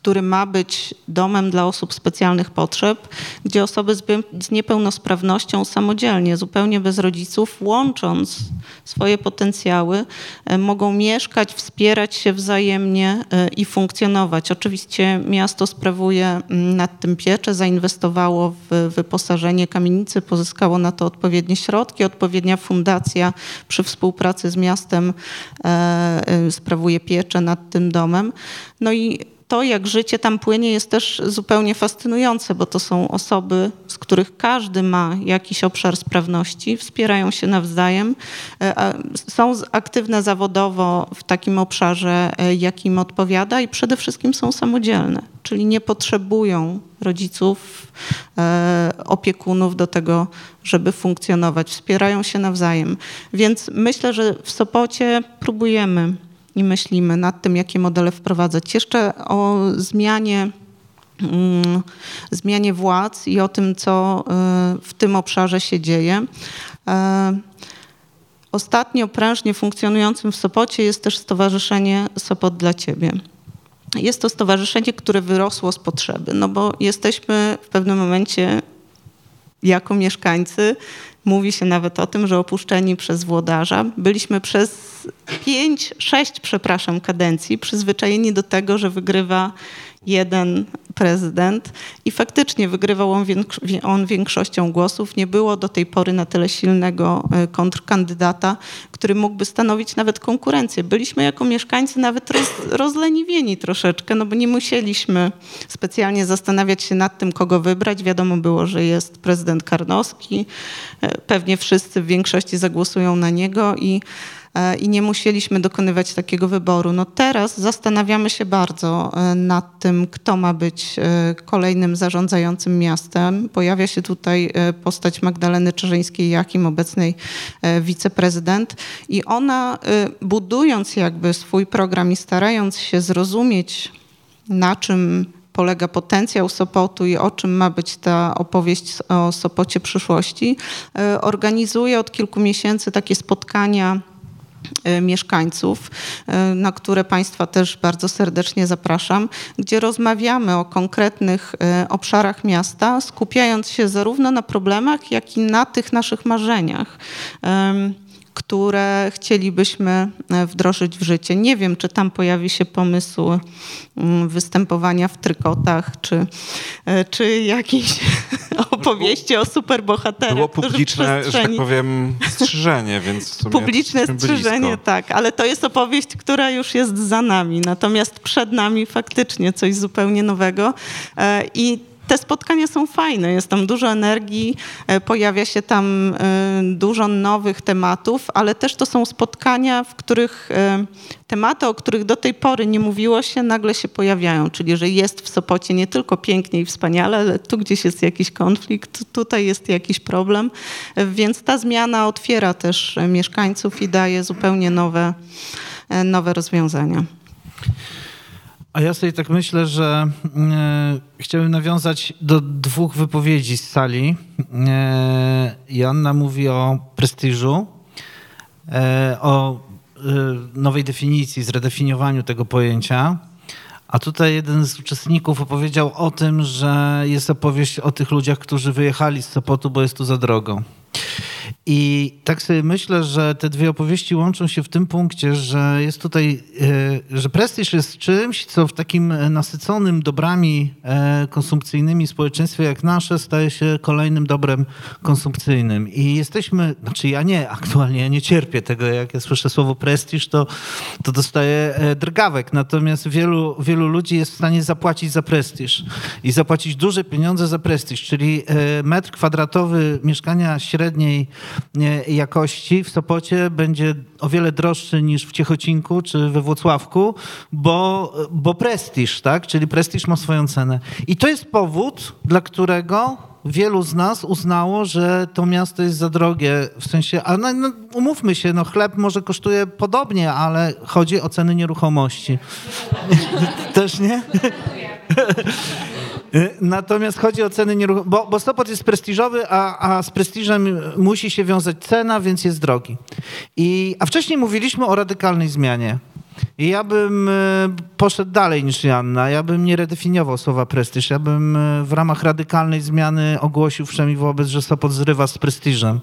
który ma być domem dla osób specjalnych potrzeb, gdzie osoby z niepełnosprawnością samodzielnie, zupełnie bez rodziców, łącząc swoje potencjały, e, mogą mieszkać, wspierać się wzajemnie e, i funkcjonować. Oczywiście miasto sprawuje mm, nad tym pieczę, zainwestowało w wyposażenie kamienicy, pozyskało na to odpowiednie środki, odpowiednia fundacja przy współpracy z miastem e, sprawuje pieczę nad tym domem. No i to, jak życie tam płynie, jest też zupełnie fascynujące, bo to są osoby, z których każdy ma jakiś obszar sprawności, wspierają się nawzajem, e, są aktywne zawodowo w takim obszarze, e, jakim odpowiada i przede wszystkim są samodzielne, czyli nie potrzebują rodziców, e, opiekunów do tego, żeby funkcjonować, wspierają się nawzajem. Więc myślę, że w Sopocie próbujemy i myślimy nad tym, jakie modele wprowadzać. Jeszcze o zmianie mm, zmianie władz i o tym, co y, w tym obszarze się dzieje. E, ostatnio prężnie funkcjonującym w Sopocie jest też Stowarzyszenie Sopot dla Ciebie. Jest to stowarzyszenie, które wyrosło z potrzeby, no bo jesteśmy w pewnym momencie jako mieszkańcy Mówi się nawet o tym, że opuszczeni przez włodarza byliśmy przez pięć, sześć, przepraszam, kadencji przyzwyczajeni do tego, że wygrywa jeden prezydent i faktycznie wygrywał on, on, większością głosów. Nie było do tej pory na tyle silnego e, kontrkandydata, który mógłby stanowić nawet konkurencję. Byliśmy jako mieszkańcy nawet roz, rozleniwieni troszeczkę, no bo nie musieliśmy specjalnie zastanawiać się nad tym, kogo wybrać. Wiadomo było, że jest prezydent Karnowski. E, pewnie wszyscy w większości zagłosują na niego i i nie musieliśmy dokonywać takiego wyboru. No teraz zastanawiamy się bardzo e, nad tym, kto ma być e, kolejnym zarządzającym miastem. Pojawia się tutaj postać Magdaleny Czerzyńskiej-Jakim, obecnej wiceprezydent i ona budując jakby swój program i starając się zrozumieć na czym polega potencjał Sopotu i o czym ma być ta opowieść o Sopocie przyszłości, organizuje od kilku miesięcy takie spotkania E, mieszkańców, e, na które Państwa też bardzo serdecznie zapraszam, gdzie rozmawiamy o konkretnych e, obszarach miasta, skupiając się zarówno na problemach, jak i na tych naszych marzeniach które chcielibyśmy e, wdrożyć w życie. Nie wiem, czy tam pojawi się pomysł mm, występowania w trykotach, czy, e, czy jakieś [laughs] opowieści o superbohaterach. Było publiczne, że tak powiem, strzyżenie, więc Publiczne strzyżenie, blisko. tak, ale to jest opowieść, która już jest za nami, natomiast przed nami faktycznie coś zupełnie nowego e, i te spotkania są fajne, jest tam dużo energii, e, pojawia się tam e, dużo nowych tematów, ale też to są spotkania, w których e, tematy, o których do tej pory nie mówiło się, nagle się pojawiają, czyli że jest w Sopocie nie tylko pięknie i wspaniale, ale tu gdzieś jest jakiś konflikt, tutaj jest jakiś problem, więc ta zmiana otwiera też mieszkańców i daje zupełnie nowe, nowe rozwiązania. A ja sobie tak myślę, że e, chciałbym nawiązać do dwóch wypowiedzi z sali. E, Joanna mówi o prestiżu, e, o e, nowej definicji, zredefiniowaniu tego pojęcia. A tutaj jeden z uczestników opowiedział o tym, że jest opowieść o tych ludziach, którzy wyjechali z Sopotu, bo jest tu za drogo. I tak sobie myślę, że te dwie opowieści łączą się w tym punkcie, że jest tutaj, e, że prestiż jest czymś, co w takim nasyconym dobrami e, konsumpcyjnymi społeczeństwie jak nasze staje się kolejnym dobrem konsumpcyjnym. I jesteśmy, znaczy ja nie, aktualnie ja nie cierpię tego, jak ja słyszę słowo prestiż, to, to dostaję drgawek. Natomiast wielu, wielu ludzi jest w stanie zapłacić za prestiż i zapłacić duże pieniądze za prestiż, czyli metr kwadratowy mieszkania średniej jakości w Sopocie będzie o wiele droższy niż w Ciechocinku czy we Włocławku, bo, bo prestiż, tak? Czyli prestiż ma swoją cenę. I to jest powód, dla którego wielu z nas uznało, że to miasto jest za drogie, w sensie, a no, no, umówmy się, no chleb może kosztuje podobnie, ale chodzi o ceny nieruchomości. [laughs] Też nie? [laughs] Y, natomiast chodzi o ceny nieruchomości, bo, bo Sopot jest prestiżowy, a, a z prestiżem musi się wiązać cena, więc jest drogi. I, a wcześniej mówiliśmy o radykalnej zmianie. I ja bym e, poszedł dalej niż Janna. Ja bym nie redefiniował słowa prestiż. Ja bym e, w ramach radykalnej zmiany ogłosił wszemi wobec, że Sopot zrywa z prestiżem.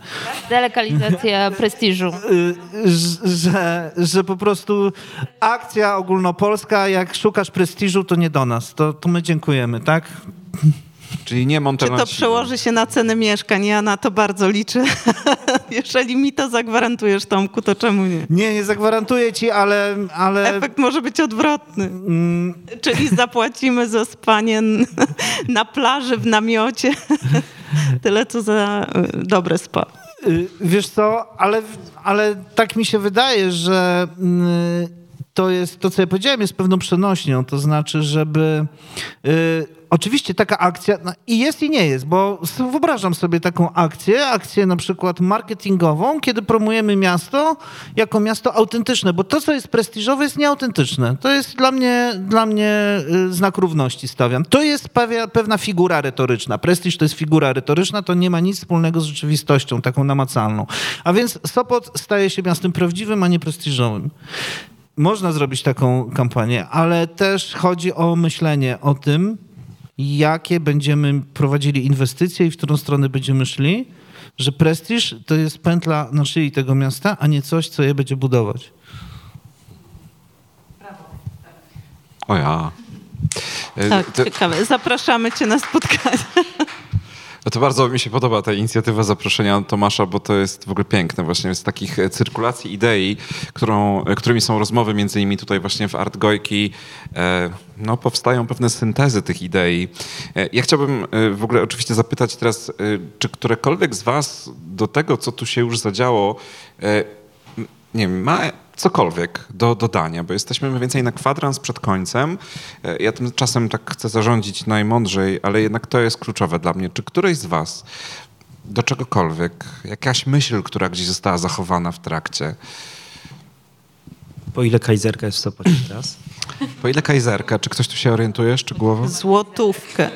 Delekalizacja [laughs] prestiżu. E, że, że po prostu akcja ogólnopolska, jak szukasz prestiżu, to nie do nas. To, to my dziękujemy, tak? Czyli nie Montenegro. Czy to przełoży się na ceny mieszkań? Ja na to bardzo liczę. [laughs] Jeżeli mi to zagwarantujesz, Tomku, to czemu nie? Nie, nie zagwarantuję ci, ale... ale... Efekt może być odwrotny. Mm. Czyli zapłacimy za spanie [laughs] na plaży w namiocie. [laughs] Tyle, co za y, dobre spa. Y, wiesz co, ale, ale tak mi się wydaje, że mm, to jest, to co ja powiedziałem, jest pewną przenośnią. To znaczy, żeby y, oczywiście taka akcja no i jest i nie jest, bo wyobrażam sobie taką akcję, akcję na przykład marketingową, kiedy promujemy miasto jako miasto autentyczne, bo to, co jest prestiżowe, jest nieautentyczne. To jest dla mnie, dla mnie y, znak równości stawiam. To jest pewia, pewna figura retoryczna. Prestiż to jest figura retoryczna, to nie ma nic wspólnego z rzeczywistością, taką namacalną. A więc Sopot staje się miastem prawdziwym, a nie prestiżowym. Można zrobić taką kampanię, ale też chodzi o myślenie o tym, jakie będziemy prowadzili inwestycje i w którą stronę będziemy szli, że prestiż to jest pętla na szyi tego miasta, a nie coś, co je będzie budować. O ja. Tak, to... ciekawe. Zapraszamy cię na spotkanie. No to bardzo mi się podoba ta inicjatywa zaproszenia Tomasza, bo to jest w ogóle piękne właśnie z takich e, cyrkulacji idei, którą, e, którymi są rozmowy między innymi tutaj właśnie w Art Gojki, e, no powstają pewne syntezy tych idei. Ja chciałbym w ogóle oczywiście zapytać teraz, czy którekolwiek z was do tego, co tu się już zadziało, nie wiem, ma cokolwiek do dodania, bo jesteśmy mniej więcej na kwadrans przed końcem. E, ja tym czasem tak chcę zarządzić najmądrzej, ale jednak to jest kluczowe dla mnie. Czy któryś z was do czegokolwiek, jakaś myśl, która gdzieś została zachowana w trakcie? Po ile kajzerka jest w Sopocie teraz? Po ile kajzerka? Czy ktoś tu się orientuje szczegółowo? Złotówkę.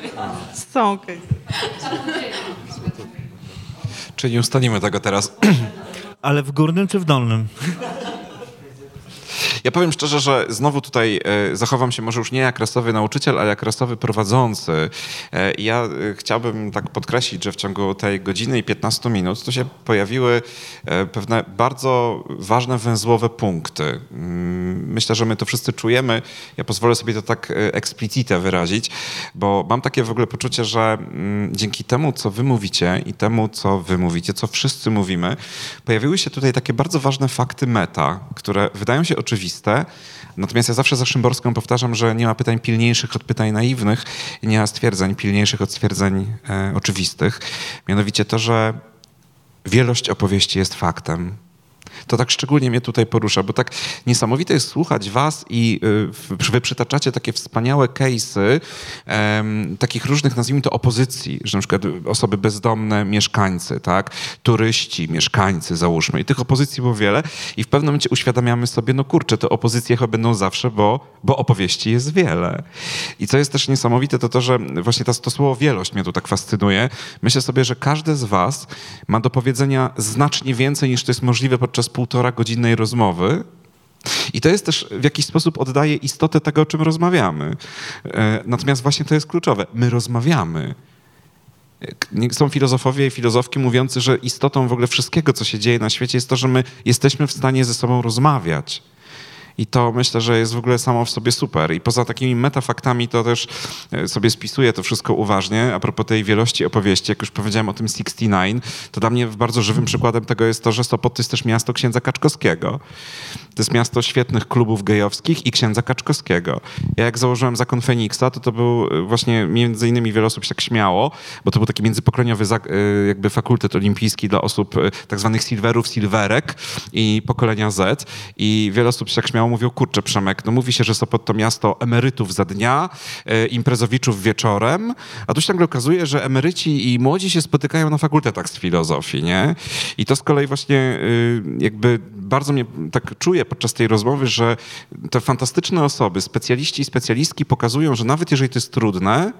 Są Czy nie ustalimy tego teraz? [clears throat] Ale w górnym czy w dolnym? Ja powiem szczerze, że znowu tutaj e, zachowam się może już nie jak rasowy nauczyciel, ale jak rasowy prowadzący. E, ja e, chciałbym tak podkreślić, że w ciągu tej godziny i 15 minut to się pojawiły pewne bardzo ważne węzłowe punkty. Mm, myślę, że my to wszyscy czujemy. Ja pozwolę sobie to tak eksplicite wyrazić, bo mam takie w ogóle poczucie, że mm, dzięki temu, co wy mówicie i temu, co wy mówicie, co wszyscy mówimy, pojawiły się tutaj takie bardzo ważne fakty meta, które wydają się oczywiste, oczywiste. Natomiast ja zawsze za Szymborską powtarzam, że nie ma pytań pilniejszych od pytań naiwnych i nie ma stwierdzeń pilniejszych od stwierdzeń e, oczywistych. Mianowicie to, że wielość opowieści jest faktem. To tak szczególnie mnie tutaj porusza, bo tak niesamowite jest słuchać was i y, wy przytaczacie takie wspaniałe case'y um, takich różnych, nazwijmy to, opozycji, że na przykład osoby bezdomne, mieszkańcy, tak, turyści, mieszkańcy, załóżmy. I tych opozycji było wiele i w pewnym momencie uświadamiamy sobie, no kurczę, te opozycje chyba będą zawsze, bo, bo opowieści jest wiele. I co jest też niesamowite, to to, że właśnie to, to słowo wielość mnie tu tak fascynuje. Myślę sobie, że każdy z was ma do powiedzenia znacznie więcej niż to jest możliwe podczas półtora godzinnej rozmowy. I to jest też w jakiś sposób oddaje istotę tego, o czym rozmawiamy. E, natomiast właśnie to jest kluczowe. My rozmawiamy. Są filozofowie i filozofki mówiący, że istotą w ogóle wszystkiego, co się dzieje na świecie jest to, że my jesteśmy w stanie ze sobą rozmawiać. I to myślę, że jest w ogóle samo w sobie super. I poza takimi metafaktami to też e, sobie spisuję to wszystko uważnie. A propos tej wielości opowieści, jak już powiedziałem o tym 69, to dla mnie bardzo żywym przykładem tego jest to, że Sopot to jest też miasto księdza Kaczkowskiego. To jest miasto świetnych klubów gejowskich i księdza Kaczkowskiego. Ja jak założyłem Zakon Feniksa, to to był e, właśnie między innymi wiele osób się tak śmiało, bo to był taki międzypokoleniowy e, jakby fakultet olimpijski dla osób tak zwanych silverów, silverek i pokolenia Z. I wiele osób się tak śmiało, mówią, kurczę Przemek, no mówi się, że Sopot to miasto emerytów za dnia, e, imprezowiczów wieczorem, a tu się nagle okazuje, że emeryci i młodzi się spotykają na fakultetach z filozofii, nie? I to z kolei właśnie jakby bardzo mnie tak czuję podczas tej rozmowy, że te fantastyczne osoby, specjaliści i specjalistki pokazują, że nawet jeżeli to jest trudne,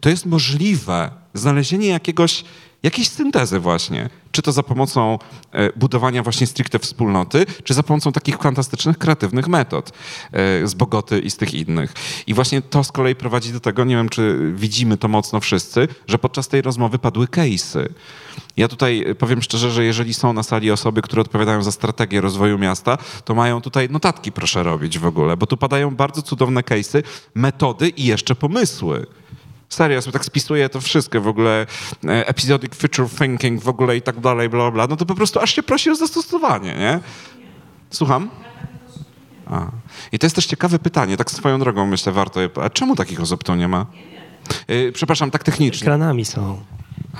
to jest możliwe znalezienie jakiegoś jakiejś syntezy właśnie. Czy to za pomocą e, budowania właśnie stricte wspólnoty, czy za pomocą takich fantastycznych, kreatywnych metod e, z Bogoty i z tych innych. I właśnie to z kolei prowadzi do tego, nie wiem, czy widzimy to mocno wszyscy, że podczas tej rozmowy padły case'y. Ja tutaj powiem szczerze, że jeżeli są na sali osoby, które odpowiadają za strategię rozwoju miasta, to mają tutaj notatki proszę robić w ogóle, bo tu padają bardzo cudowne case'y, metody i jeszcze pomysły. Serio, sobie tak spisuję to wszystko w ogóle, e, episodic feature thinking w ogóle i tak dalej, bla, bla, no to po prostu aż się prosi o zastosowanie, nie? Słucham? A. I to jest też ciekawe pytanie, tak swoją drogą myślę warto, a czemu takich osób tu nie ma? Yy, przepraszam, tak technicznie. Ekranami są.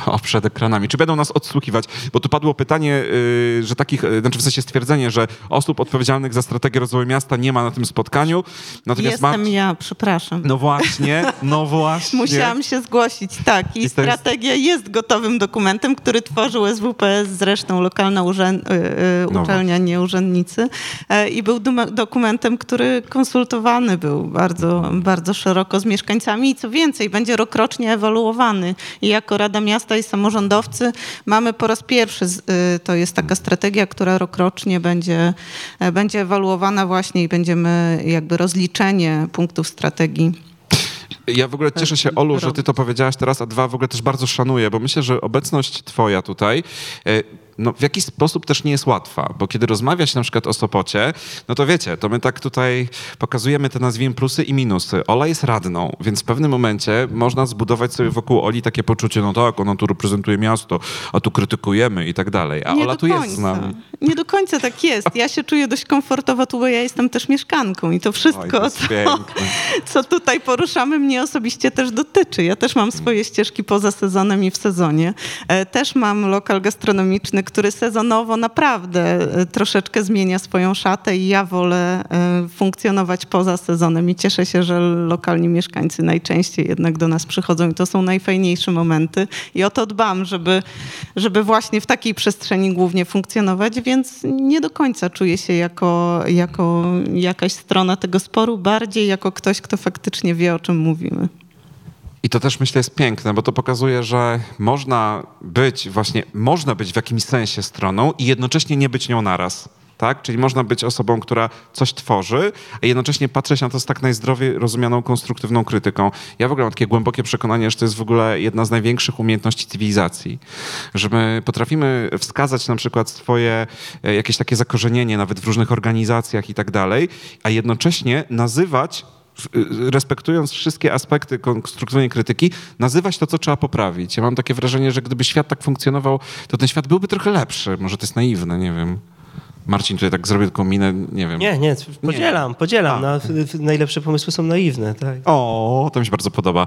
O, przed ekranami. Czy będą nas odsłuchiwać? Bo tu padło pytanie, yy, że takich, yy, znaczy w sensie stwierdzenie, że osób odpowiedzialnych za strategię rozwoju miasta nie ma na tym spotkaniu. Natomiast Jestem ja, przepraszam. No właśnie, no [laughs] właśnie. Musiałam się zgłosić, tak. I strategia jest gotowym dokumentem, który tworzył SWPS, zresztą lokalna urzę... yy, no uczelnia, nie urzędnicy. Yy, I był dokumentem, który konsultowany był bardzo, bardzo szeroko z mieszkańcami i co więcej, będzie rokrocznie ewaluowany. I jako Rada Miasta miasta i samorządowcy. Mamy po raz pierwszy, y, to jest taka strategia, która rokrocznie będzie, e, będzie ewaluowana właśnie i będziemy jakby rozliczenie punktów strategii. Ja w ogóle cieszę się, Olu, że ty to powiedziałaś teraz, a dwa w ogóle też bardzo szanuję, bo myślę, że obecność twoja tutaj e, no, w jakiś sposób też nie jest łatwa, bo kiedy rozmawia się na przykład o Sopocie, no to wiecie, to my tak tutaj pokazujemy te nazwijmy plusy i minusy. Ola jest radną, więc w pewnym momencie można zbudować sobie wokół Oli takie poczucie, no tak, ona tu reprezentuje miasto, a tu krytykujemy i tak dalej. A nie Ola tu końca. jest z nami. Nie do końca tak jest. Ja się czuję dość komfortowo tu, bo ja jestem też mieszkanką i to wszystko, Oj, to co, co tutaj poruszamy, mnie osobiście też dotyczy. Ja też mam swoje ścieżki poza sezonem i w sezonie. E, też mam lokal gastronomiczny, który sezonowo naprawdę e, troszeczkę zmienia swoją szatę i ja wolę e, funkcjonować poza sezonem i cieszę się, że lokalni mieszkańcy najczęściej jednak do nas przychodzą i to są najfajniejsze momenty i o to dbam, żeby, żeby właśnie w takiej przestrzeni głównie funkcjonować, więc nie do końca czuję się jako, jako jakaś strona tego sporu, bardziej jako ktoś, kto faktycznie wie, o czym mówimy. I to też myślę jest piękne, bo to pokazuje, że można być właśnie, można być w jakimś sensie stroną i jednocześnie nie być nią naraz. Tak? Czyli można być osobą, która coś tworzy, a jednocześnie patrzeć na to z tak najzdrowiej rozumianą konstruktywną krytyką. Ja w ogóle mam takie głębokie przekonanie, że to jest w ogóle jedna z największych umiejętności cywilizacji. Że my potrafimy wskazać na przykład swoje e, jakieś takie zakorzenienie nawet w różnych organizacjach i tak dalej, a jednocześnie nazywać respektując wszystkie aspekty konstruktywnej krytyki, nazywać to, co trzeba poprawić. Ja mam takie wrażenie, że gdyby świat tak funkcjonował, to ten świat byłby trochę lepszy. Może to jest naiwne, nie wiem. Marcin tutaj tak zrobił taką minę, nie wiem. Nie, nie, podzielam, podzielam. No, najlepsze pomysły są naiwne, tak. O, to mi się bardzo podoba.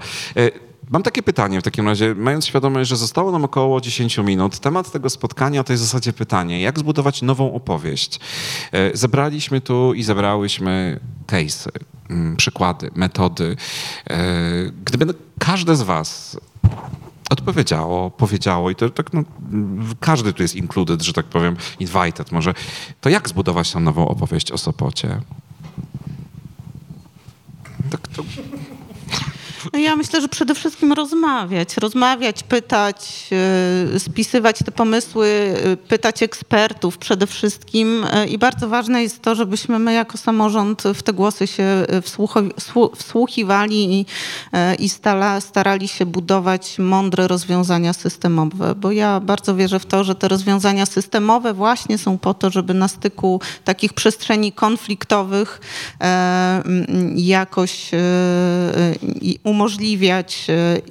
Mam takie pytanie w takim razie, mając świadomość, że zostało nam około 10 minut, temat tego spotkania to jest w zasadzie pytanie, jak zbudować nową opowieść? E, zebraliśmy tu i zebrałyśmy case'y, mm, przykłady, metody. E, gdyby każde z was odpowiedziało, powiedziało i to tak, no, każdy tu jest included, że tak powiem, invited może. To jak zbudować tą nową opowieść o Sopocie? Tak to... No ja myślę, że przede wszystkim rozmawiać. Rozmawiać, pytać, y, spisywać te pomysły, y, pytać ekspertów przede wszystkim. Y, I bardzo ważne jest to, żebyśmy my jako samorząd w te głosy się wsłuchiwali i, i stala, starali się budować mądre rozwiązania systemowe. Bo ja bardzo wierzę w to, że te rozwiązania systemowe właśnie są po to, żeby na styku takich przestrzeni konfliktowych jakoś umożliwiać e,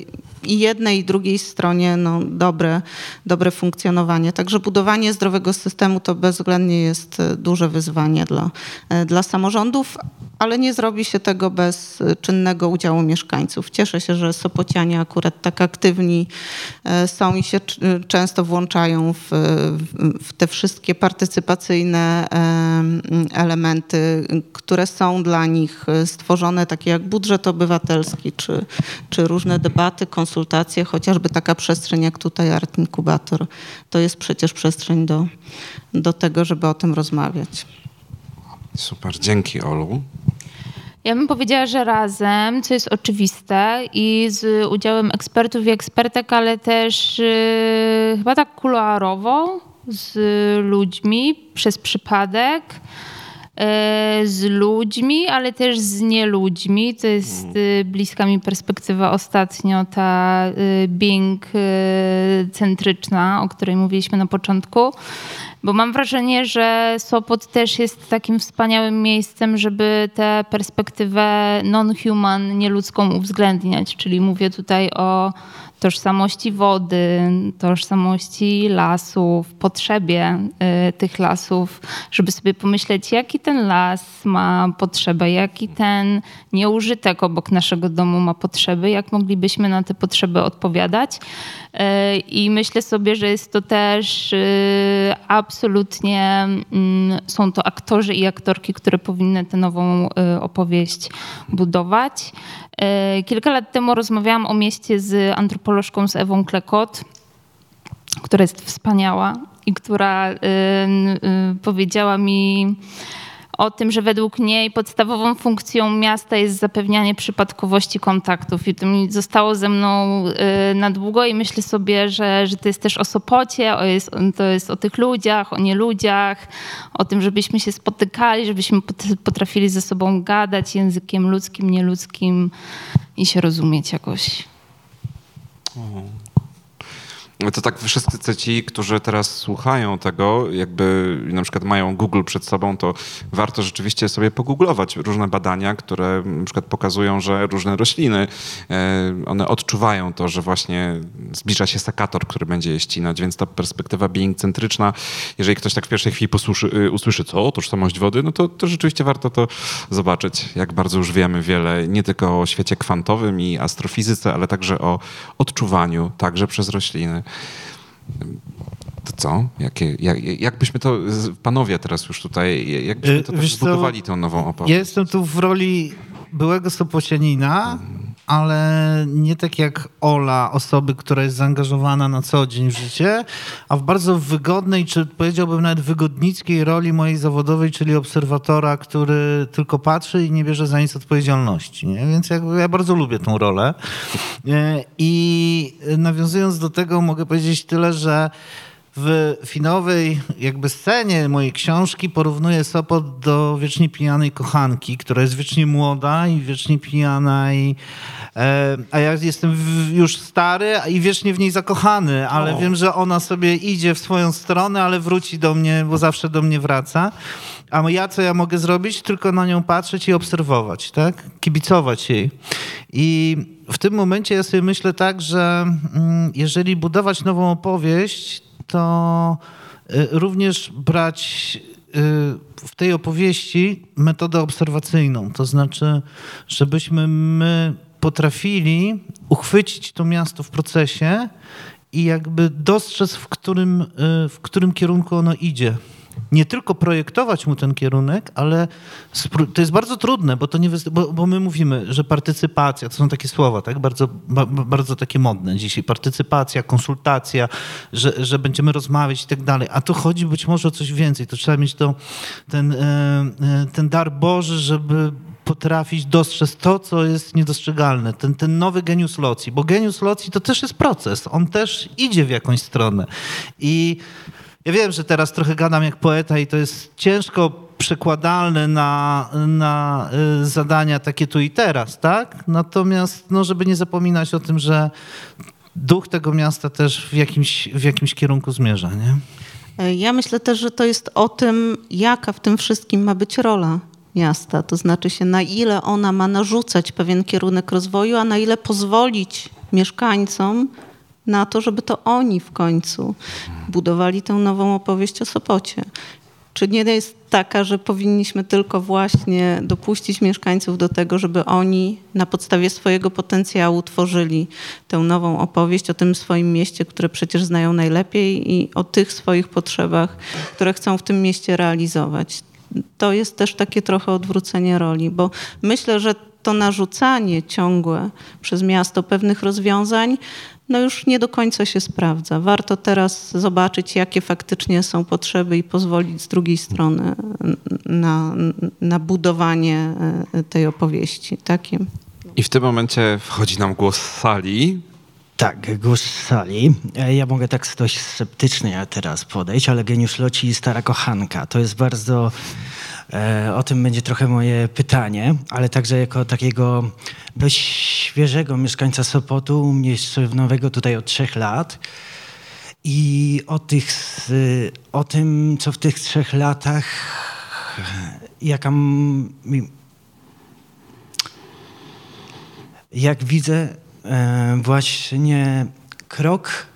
i jednej i drugiej stronie no, dobre, dobre funkcjonowanie. Także budowanie zdrowego systemu to bezwzględnie jest e, duże wyzwanie dla, e, dla samorządów, ale nie zrobi się tego bez czynnego udziału mieszkańców. Cieszę się, że Sopocianie akurat tak aktywni są i się często włączają w, w te wszystkie partycypacyjne elementy, które są dla nich stworzone, takie jak budżet obywatelski czy, czy różne debaty, konsultacje, chociażby taka przestrzeń jak tutaj Art Inkubator, to jest przecież przestrzeń do, do tego, żeby o tym rozmawiać. Super, dzięki Olu. Ja bym powiedziała, że razem, co jest oczywiste i z udziałem ekspertów i ekspertek, ale też yy, chyba tak kuluarowo z ludźmi przez przypadek z ludźmi, ale też z nieludźmi. To jest mm. e, bliska mi perspektywa ostatnio, ta e, Bing centryczna, o której mówiliśmy na początku. Bo mam wrażenie, że Sopot też jest takim wspaniałym miejscem, żeby tę perspektywę non-human, nieludzką uwzględniać. Czyli mówię tutaj o tożsamości wody, tożsamości lasów, potrzebie y, tych lasów, żeby sobie pomyśleć, jaki ten las ma potrzebę, jaki ten nieużytek obok naszego domu ma potrzeby, jak moglibyśmy na te potrzeby odpowiadać. Y, I myślę sobie, że jest to też y, absolutnie, mm, są to aktorzy i aktorki, które powinny tę nową opowieść budować. E, kilka lat temu rozmawiałam o mieście z antropolożką z Ewą Klekot, która jest wspaniała i która powiedziała mi o tym, że według niej podstawową funkcją miasta jest zapewnianie przypadkowości kontaktów. I to mi zostało ze mną y, na długo i myślę sobie, że, że to jest też o Sopocie, o jest, to jest o tych ludziach, o nieludziach, o tym, żebyśmy się spotykali, żebyśmy potrafili ze sobą gadać językiem ludzkim, nieludzkim i się rozumieć jakoś. To tak wszyscy ci, którzy teraz słuchają tego, jakby na przykład mają Google przed sobą, to warto rzeczywiście sobie pogooglować różne badania, które na przykład pokazują, że różne rośliny, e, one odczuwają to, że właśnie zbliża się sekator, który będzie je ścinać, więc ta perspektywa being centryczna, jeżeli ktoś tak w pierwszej chwili posłuszy, y, usłyszy, co, tożsamość wody, no to, to rzeczywiście warto to zobaczyć, jak bardzo już wiemy wiele, nie tylko o świecie kwantowym i astrofizyce, ale także o odczuwaniu, także przez rośliny. To co? Jakie, jak, jak byśmy to, panowie teraz już tutaj, jak byśmy to Wiesz zbudowali tę nową opowieść? Ja jestem tu w roli byłego Sopocianina, ale nie tak jak Ola, osoby, która jest zaangażowana na co dzień w życie, a w bardzo wygodnej, czy powiedziałbym nawet wygodnickiej roli mojej zawodowej, czyli obserwatora, który tylko patrzy i nie bierze za nic odpowiedzialności. Nie? Więc jakby ja bardzo lubię tą rolę. E, I nawiązując do tego, mogę powiedzieć tyle, że w finałowej jakby scenie mojej książki porównuję Sopot do wiecznie pijanej kochanki, która jest wiecznie młoda i wiecznie pijana i a ja jestem już stary i wiecznie w niej zakochany, ale o. wiem, że ona sobie idzie w swoją stronę, ale wróci do mnie, bo zawsze do mnie wraca. A ja co ja mogę zrobić? Tylko na nią patrzeć i obserwować, tak? Kibicować jej. I w tym momencie ja sobie myślę tak, że mm, jeżeli budować nową opowieść, to y, również brać y, w tej opowieści metodę obserwacyjną. To znaczy, żebyśmy my potrafili uchwycić to miasto w procesie i jakby dostrzec, w którym, y, w którym kierunku ono idzie. Nie tylko projektować mu ten kierunek, ale to jest bardzo trudne, bo, to nie bo, bo my mówimy, że partycypacja, to są takie słowa, tak? bardzo, ba, bardzo takie modne dzisiaj, partycypacja, konsultacja, że, że będziemy rozmawiać i tak dalej, a tu chodzi być może o coś więcej, to trzeba mieć to, ten, e, e, ten dar Boży, żeby potrafić dostrzec to, co jest niedostrzegalne, ten, ten nowy genius loci, bo genius loci to też jest proces, on też idzie w jakąś stronę i ja wiem, że teraz trochę gadam jak poeta i to jest ciężko przekładalne na, na y, zadania takie tu i teraz, tak? Natomiast, no, żeby nie zapominać o tym, że duch tego miasta też w jakimś, w jakimś kierunku zmierza, nie? Ja myślę też, że to jest o tym, jaka w tym wszystkim ma być rola miasta. To znaczy się, na ile ona ma narzucać pewien kierunek rozwoju, a na ile pozwolić mieszkańcom na to, żeby to oni w końcu budowali tę nową opowieść o Sopocie. Czy nie jest taka, że powinniśmy tylko właśnie dopuścić mieszkańców do tego, żeby oni na podstawie swojego potencjału tworzyli tę nową opowieść o tym swoim mieście, które przecież znają najlepiej i o tych swoich potrzebach, które chcą w tym mieście realizować. To jest też takie trochę odwrócenie roli, bo myślę, że to narzucanie ciągłe przez miasto pewnych rozwiązań no już nie do końca się sprawdza. Warto teraz zobaczyć, jakie faktycznie są potrzeby i pozwolić z drugiej strony na, na budowanie e, tej opowieści. Takie. I w tym momencie wchodzi nam głos z sali. Tak, głos z sali. E, ja mogę tak dość sceptycznie teraz podejść, ale geniusz Loci i stara kochanka. To jest bardzo E, o tym będzie trochę moje pytanie, ale także jako takiego dość świeżego mieszkańca Sopotu, miejscowego tutaj od trzech lat. I o, tych, o tym, co w tych trzech latach, jaka, jak widzę właśnie krok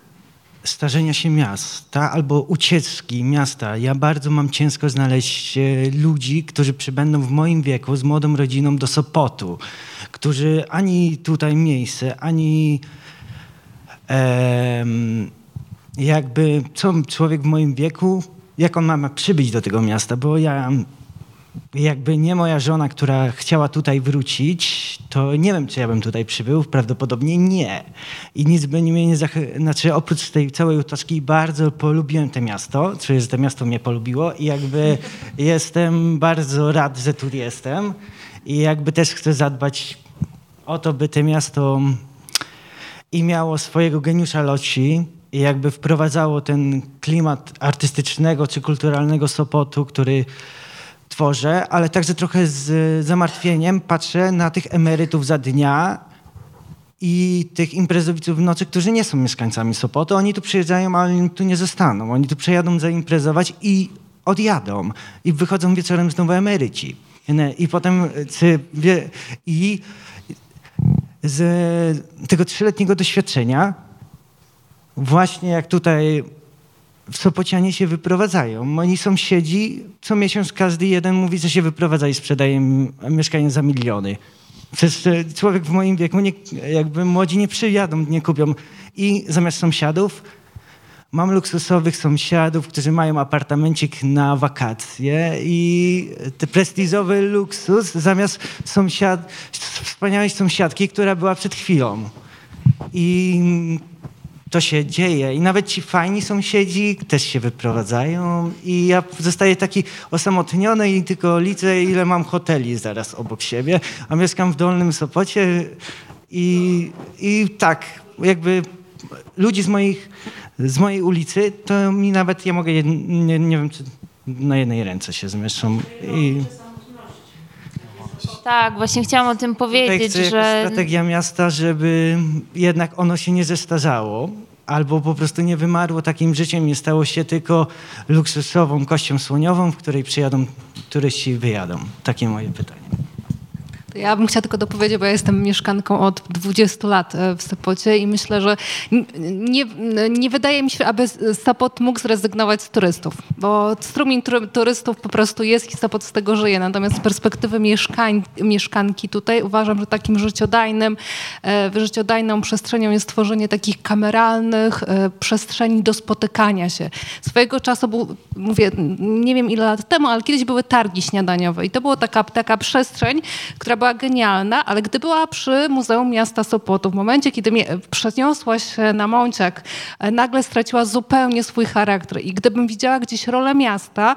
starzenia się miasta albo ucieczki miasta. Ja bardzo mam ciężko znaleźć e, ludzi, którzy przybędą w moim wieku z młodą rodziną do Sopotu, którzy ani tutaj miejsce, ani e, jakby co człowiek w moim wieku, jak on ma przybyć do tego miasta, bo ja jakby nie moja żona, która chciała tutaj wrócić, to nie wiem, czy ja bym tutaj przybył, prawdopodobnie nie. I nic by mnie nie zachęciło, znaczy oprócz tej całej utoczki bardzo polubiłem to miasto, czy że to miasto mnie polubiło i jakby [laughs] jestem bardzo rad, że tu jestem. I jakby też chcę zadbać o to, by to miasto i miało swojego geniusza loci, i jakby wprowadzało ten klimat artystycznego czy kulturalnego Sopotu, który tworzę, ale także trochę z zamartwieniem patrzę na tych emerytów za dnia i tych imprezowiców w nocy, którzy nie są mieszkańcami Sopotu. Oni tu przyjeżdżają, ale tu nie zostaną. Oni tu przyjadą zaimprezować i odjadą. I wychodzą wieczorem znowu emeryci. I potem i z tego trzyletniego doświadczenia właśnie jak tutaj Sopocianie się wyprowadzają. Moi sąsiedzi, co miesiąc każdy jeden mówi, że się wyprowadza i sprzedaje mieszkanie za miliony. Przecież człowiek w moim wieku, nie, jakby młodzi nie przyjadą, nie kupią. I zamiast sąsiadów mam luksusowych sąsiadów, którzy mają apartamencik na wakacje i te prestiżowy luksus zamiast sąsiad, wspaniałej sąsiadki, która była przed chwilą. I to się dzieje. I nawet ci fajni sąsiedzi też się wyprowadzają i ja zostaję taki osamotniony i tylko liczę, ile mam hoteli zaraz obok siebie, a mieszkam w Dolnym Sopocie i, i tak, jakby ludzi z, moich, z mojej ulicy, to mi nawet, ja mogę, nie, nie wiem, czy na jednej ręce się zmieszczą. I... Tak, właśnie chciałam o tym powiedzieć, Tutaj że... strategia miasta, żeby jednak ono się nie zestarzało, albo po prostu nie wymarło takim życiem, nie stało się tylko luksusową kością słoniową, w której przyjadą turyści i wyjadą. Takie moje pytanie. Ja bym chciała tylko dopowiedzieć, bo ja jestem mieszkanką od 20 lat e, w Sopocie i myślę, że nie, nie wydaje mi się, aby Sopot mógł zrezygnować z turystów, bo strumień turystów po prostu jest i Sopot z tego żyje. Natomiast z perspektywy mieszkań, mieszkanki tutaj uważam, że takim życiodajnym, e, życiodajną przestrzenią jest tworzenie takich kameralnych e, przestrzeni do spotykania się. Swojego czasu, był, mówię, nie wiem ile lat temu, ale kiedyś były targi śniadaniowe i to była taka, taka przestrzeń, która była była genialna, ale gdy była przy Muzeum Miasta Sopotu, w momencie, kiedy przeniosła się na Mąciak, e, nagle straciła zupełnie swój charakter. I gdybym widziała gdzieś rolę miasta,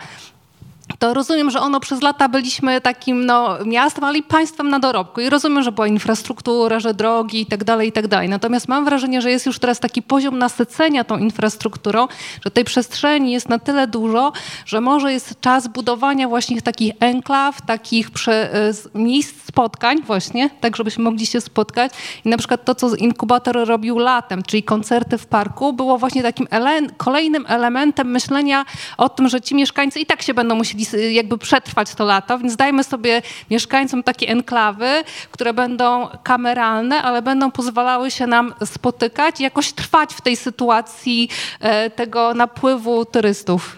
to rozumiem, że ono przez lata byliśmy takim no, miastem, ale i państwem na dorobku. I rozumiem, że była infrastruktura, że drogi i tak dalej, i tak dalej. Natomiast mam wrażenie, że jest już teraz taki poziom nasycenia tą infrastrukturą, że tej przestrzeni jest na tyle dużo, że może jest czas budowania właśnie takich enklaw, takich prze, e, miejsc spotkań właśnie, tak żebyśmy mogli się spotkać. I na przykład to, co inkubator robił latem, czyli koncerty w parku, było właśnie takim ele kolejnym elementem myślenia o tym, że ci mieszkańcy i tak się będą musieli jakby przetrwać to lato, więc dajmy sobie mieszkańcom takie enklawy, które będą kameralne, ale będą pozwalały się nam spotykać i jakoś trwać w tej sytuacji e, tego napływu turystów.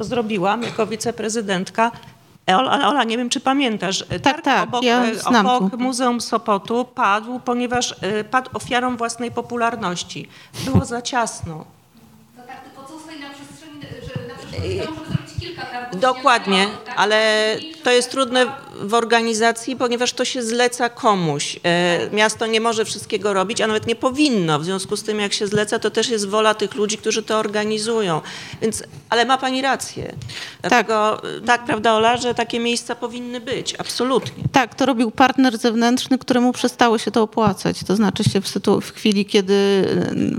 Zrobiłam jako wiceprezydentka Ola, Ola, nie wiem, czy pamiętasz. Tak, tak, obok, ja e, znam obok. Muzeum Sopotu padł, ponieważ e, padł ofiarą własnej popularności. Było za ciasno. No tak, tylko co stoi na przestrzeni, że na przestrzeni Dokładnie, ale to jest trudne w organizacji, ponieważ to się zleca komuś. E, Miasto nie może wszystkiego robić, a nawet nie powinno. W związku z tym, jak się zleca, to też jest wola tych ludzi, którzy to organizują. Więc, ale ma pani rację. Dlatego, tak. tak, prawda, Ola, że takie miejsca powinny być, absolutnie. Tak, to robił partner zewnętrzny, któremu przestało się to opłacać. To znaczy się w, sytu- w chwili, kiedy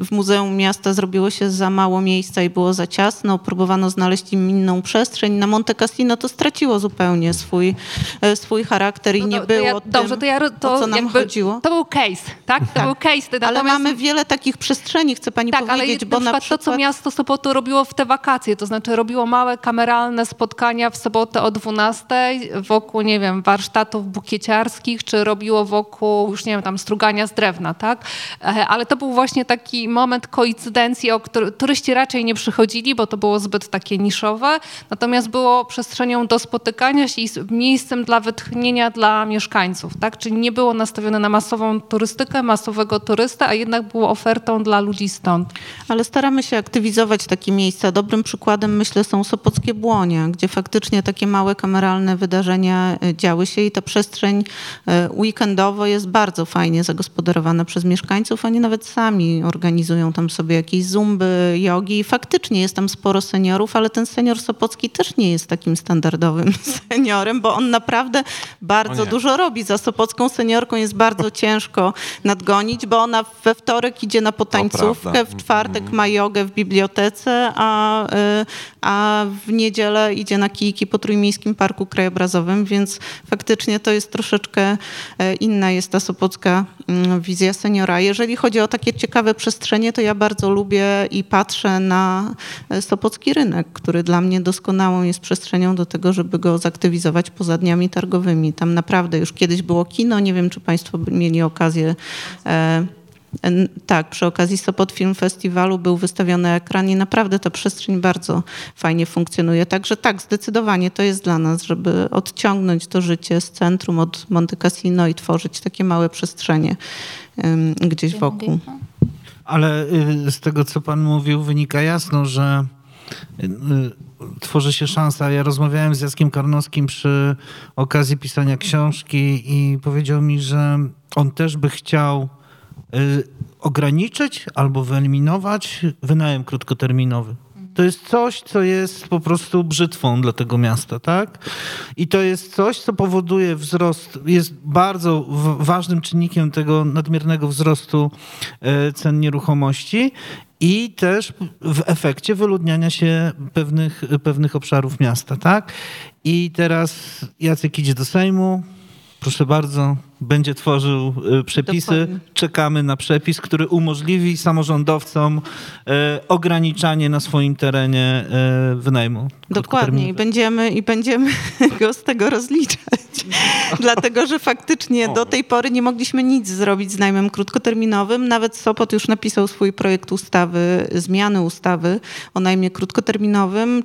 w Muzeum Miasta zrobiło się za mało miejsca i było za ciasno, próbowano znaleźć im inną przestrzeń. Na Monte Cassino to straciło zupełnie swój, e, swój charakter i No nie to, było to ja, tym, Dobrze, to ja to o co nam jakby, chodziło. To był case, tak? To Tak. był case. Ale mamy wiele takich przestrzeni, chcę pani tak, ale powiedzieć, bo na przykład, to, co miasto Sopotu robiło w te wakacje, to znaczy robiło małe kameralne spotkania w sobotę o 12 wokół, nie wiem, warsztatów bukieciarskich, czy robiło wokół, już nie wiem, tam strugania z drewna, tak? E, Ale to był właśnie taki moment koincydencji, o który turyści raczej nie przychodzili, bo to było zbyt takie niszowe, natomiast było przestrzenią do spotykania się i miejscem dla wytchnienia dla mieszkańców, tak? Czyli nie było nastawione na masową turystykę, masowego turystę, a jednak było ofertą dla ludzi stąd. Ale staramy się aktywizować takie miejsca. Dobrym przykładem myślę są Sopockie Błonie, gdzie faktycznie takie małe kameralne wydarzenia e, działy się i ta przestrzeń e, weekendowo jest bardzo fajnie zagospodarowana przez mieszkańców. Oni nawet sami organizują tam sobie jakieś zumby, jogi. Faktycznie jest tam sporo seniorów, ale ten senior Sopocki też nie jest takim standardowym [laughs] seniorem, bo on naprawdę bardzo dużo robi. Za Sopocką seniorką jest bardzo [laughs] ciężko nadgonić, bo ona we wtorek idzie na potańcówkę, w czwartek ma jogę w bibliotece, a, y, a w niedzielę idzie na kijki po Trójmiejskim Parku Krajobrazowym, więc faktycznie to jest troszeczkę e, inna jest ta sopocka mm, wizja seniora. Jeżeli chodzi o takie ciekawe przestrzenie, to ja bardzo lubię i patrzę na e, Sopocki Rynek, który dla mnie doskonałą jest przestrzenią do tego, żeby go zaktywizować poza dniami targowymi. Tam naprawdę już kiedyś było kino, nie wiem, czy Państwo mieli okazję e, Tak, przy okazji Sopot Film Festiwalu był wystawiony ekran i naprawdę ta przestrzeń bardzo fajnie funkcjonuje. Także tak, zdecydowanie to jest dla nas, żeby odciągnąć to życie z centrum od Monte Cassino i tworzyć takie małe przestrzenie gdzieś wokół. Ale y, z tego, co pan mówił, wynika jasno, że tworzy się szansa. Ja rozmawiałem z Jackiem Karnowskim przy okazji pisania książki i powiedział mi, że on też by chciał y, ograniczyć albo wyeliminować wynajem krótkoterminowy. To jest coś, co jest po prostu brzytwą dla tego miasta, tak? I to jest coś, co powoduje wzrost, jest bardzo ważnym czynnikiem tego nadmiernego wzrostu e, cen nieruchomości i też w efekcie wyludniania się pewnych, pewnych obszarów miasta, tak? I teraz Jacek idzie do Sejmu, proszę bardzo, będzie tworzył e, przepisy. Dokładnie. Czekamy na przepis, który umożliwi samorządowcom e, ograniczanie na swoim terenie e, wynajmu. Dokładnie i będziemy, i będziemy [laughs] go z tego rozliczać. [laughs] Dlatego, że faktycznie do tej pory nie mogliśmy nic zrobić z najmem krótkoterminowym. Nawet Sopot już napisał swój projekt ustawy, zmiany ustawy o najmie krótkoterminowym.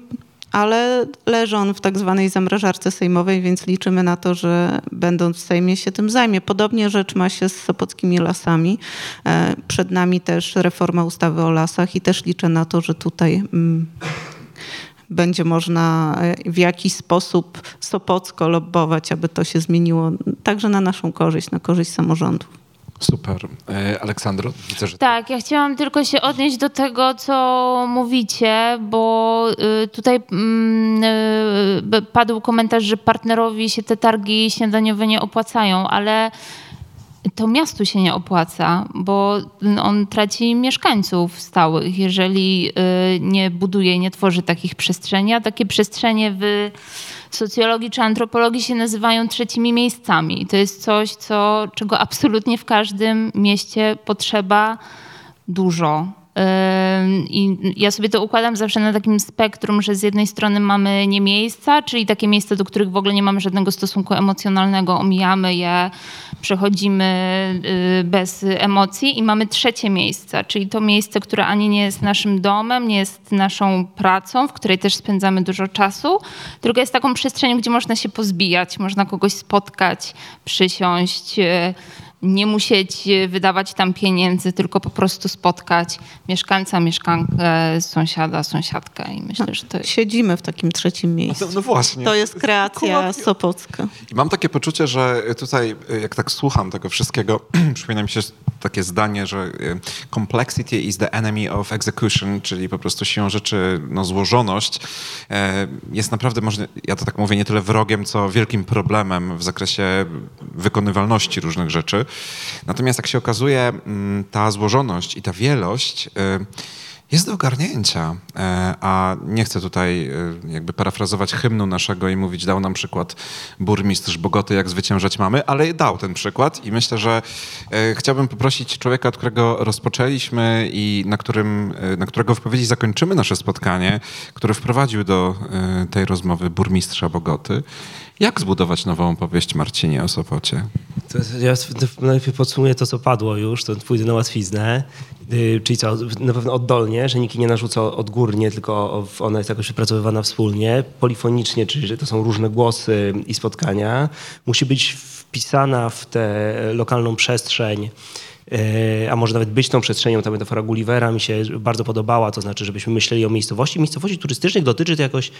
Ale leży on w tak zwanej zamrażarce sejmowej, więc liczymy na to, że będąc w Sejmie się tym zajmie. Podobnie rzecz ma się z sopockimi lasami. E, Przed nami też reforma ustawy o lasach i też liczę na to, że tutaj mm, będzie można e, w jakiś sposób sopocko lobbować, aby to się zmieniło także na naszą korzyść, na korzyść samorządów. Super. E, Aleksandro, widzę, że... Tak, ja chciałam tylko się odnieść do tego, co mówicie, bo y, tutaj mm, y, padł komentarz, że partnerowi się te targi śniadaniowe nie opłacają, ale to miastu się nie opłaca, bo on traci mieszkańców stałych, jeżeli y, nie buduje, nie tworzy takich przestrzeni, a takie przestrzenie w socjologii czy antropologii się nazywają trzecimi miejscami. To jest coś, co, czego absolutnie w każdym mieście potrzeba dużo. I ja sobie to układam zawsze na takim spektrum, że z jednej strony mamy nie miejsca, czyli takie miejsca, do których w ogóle nie mamy żadnego stosunku emocjonalnego, omijamy je, przechodzimy y, bez emocji i mamy trzecie miejsce, czyli to miejsce, które ani nie jest naszym domem, nie jest naszą pracą, w której też spędzamy dużo czasu, tylko jest taką przestrzenią, gdzie można się pozbijać, można kogoś spotkać, przysiąść, y, nie musieć wydawać tam pieniędzy, tylko po prostu spotkać mieszkańca, mieszkankę, sąsiada, sąsiadkę i myślę, że to jest... Siedzimy w takim trzecim miejscu. No, no właśnie. To jest kreacja Sopocka. I mam takie poczucie, że tutaj, jak tak słucham tego wszystkiego, [clears throat] przypomina mi się takie zdanie, że y, complexity is the enemy of execution, czyli po prostu siłą rzeczy no, złożoność e, jest naprawdę, może, ja to tak mówię, nie tyle wrogiem, co wielkim problemem w zakresie wykonywalności różnych rzeczy. Natomiast jak się okazuje, mm, ta złożoność i ta wielość y, jest do ogarnięcia. E, a nie chcę tutaj y, jakby parafrazować hymnu naszego i mówić, dał nam przykład burmistrz Bogoty, jak zwyciężać mamy, ale dał ten przykład i myślę, że e, chciałbym poprosić człowieka, od którego rozpoczęliśmy i na, którym, e, na którego wypowiedzi zakończymy nasze spotkanie, który wprowadził do tej rozmowy burmistrza Bogoty, jak zbudować nową opowieść Marcinie o Sopocie? To ja najpierw podsumuję to, co padło już, to pójdę na łatwiznę. Y, czyli co, na pewno oddolnie, że nikt nie narzuca odgórnie, tylko ona jest jakoś wypracowywana wspólnie. Polifonicznie, czyli że to są różne głosy i spotkania. Musi być wpisana w tę lokalną przestrzeń a może nawet być tą przestrzenią. Ta metafora Gullivera mi się bardzo podobała, to znaczy, żebyśmy myśleli o miejscowości. Miejscowości turystycznych dotyczy to jakoś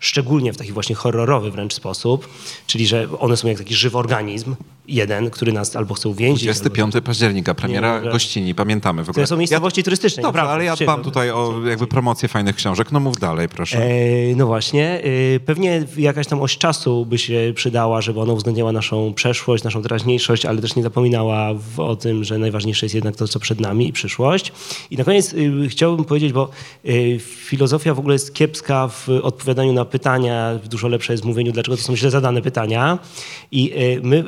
szczególnie w taki właśnie horrorowy wręcz sposób, czyli że one są jak taki żywy organizm, jeden, który nas albo chce uwięzić. 25 albo... października, premiera nie, gościni, pamiętamy w ogóle. To są miejscowości ja... turystyczne. Dobrze, ale ja dbam tutaj o jakby promocję fajnych książek. No mów dalej, proszę. E, no właśnie. E, pewnie jakaś tam oś czasu by się przydała, żeby ona uwzględniała naszą przeszłość, naszą teraźniejszość, ale też nie zapominała w, o tym, że najważniejsze jest jednak to, co przed nami i przyszłość. I na koniec y, chciałbym powiedzieć, bo y, filozofia w ogóle jest kiepska w odpowiadaniu na pytania, dużo lepsze jest w mówieniu, dlaczego to są źle zadane pytania. I y, my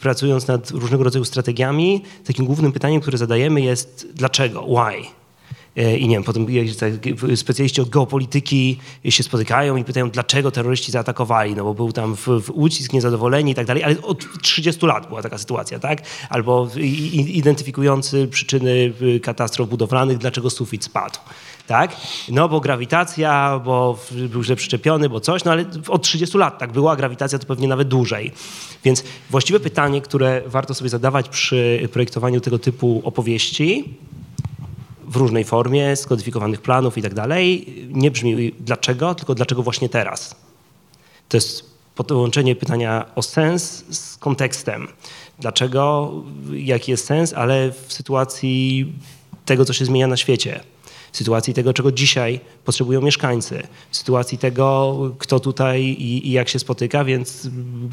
pracując nad różnego rodzaju strategiami, takim głównym pytaniem, które zadajemy jest dlaczego, why? E, I nie wiem, potem specjaliści od geopolityki się spotykają i pytają, dlaczego terroryści zaatakowali, no bo był tam w, w ucisk, niezadowoleni i tak dalej, ale od 30 lat była taka sytuacja, tak? Albo identyfikujący przyczyny katastrof budowlanych, dlaczego sufit spadł tak? No bo grawitacja, bo był źle przyczepiony, bo coś, no ale od 30 lat tak była, grawitacja to pewnie nawet dłużej. Więc właściwe pytanie, które warto sobie zadawać przy projektowaniu tego typu opowieści, w różnej formie, skodyfikowanych planów i tak dalej, nie brzmi dlaczego, tylko dlaczego właśnie teraz. To jest połączenie pytania o sens z kontekstem. Dlaczego, jaki jest sens, ale w sytuacji tego, co się zmienia na świecie sytuacji tego, czego dzisiaj potrzebują mieszkańcy, sytuacji tego, kto tutaj i, i, jak się spotyka, więc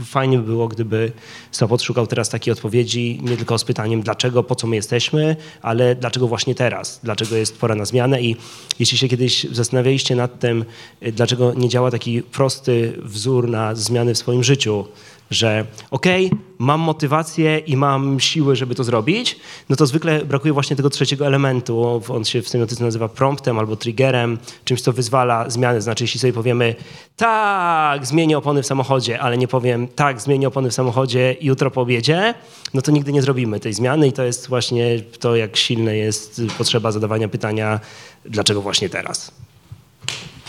fajnie by było, gdyby Sopot szukał teraz takiej odpowiedzi, nie tylko z pytaniem dlaczego, po co my jesteśmy, ale dlaczego właśnie teraz, dlaczego jest pora na zmianę? I jeśli się kiedyś zastanawialiście nad tym, dlaczego nie działa taki prosty wzór na zmiany w swoim życiu, że okej, okay, mam motywację i mam siły, żeby to zrobić, no to zwykle brakuje właśnie tego trzeciego elementu. On się w semiotyce nazywa promptem albo triggerem, czymś, co wyzwala zmiany. Znaczy, jeśli sobie powiemy, tak, zmienię opony w samochodzie, ale nie powiem, tak, zmienię opony w samochodzie jutro po obiedzie, no to nigdy nie zrobimy tej zmiany i to jest właśnie to, jak silne jest potrzeba zadawania pytania, dlaczego właśnie teraz.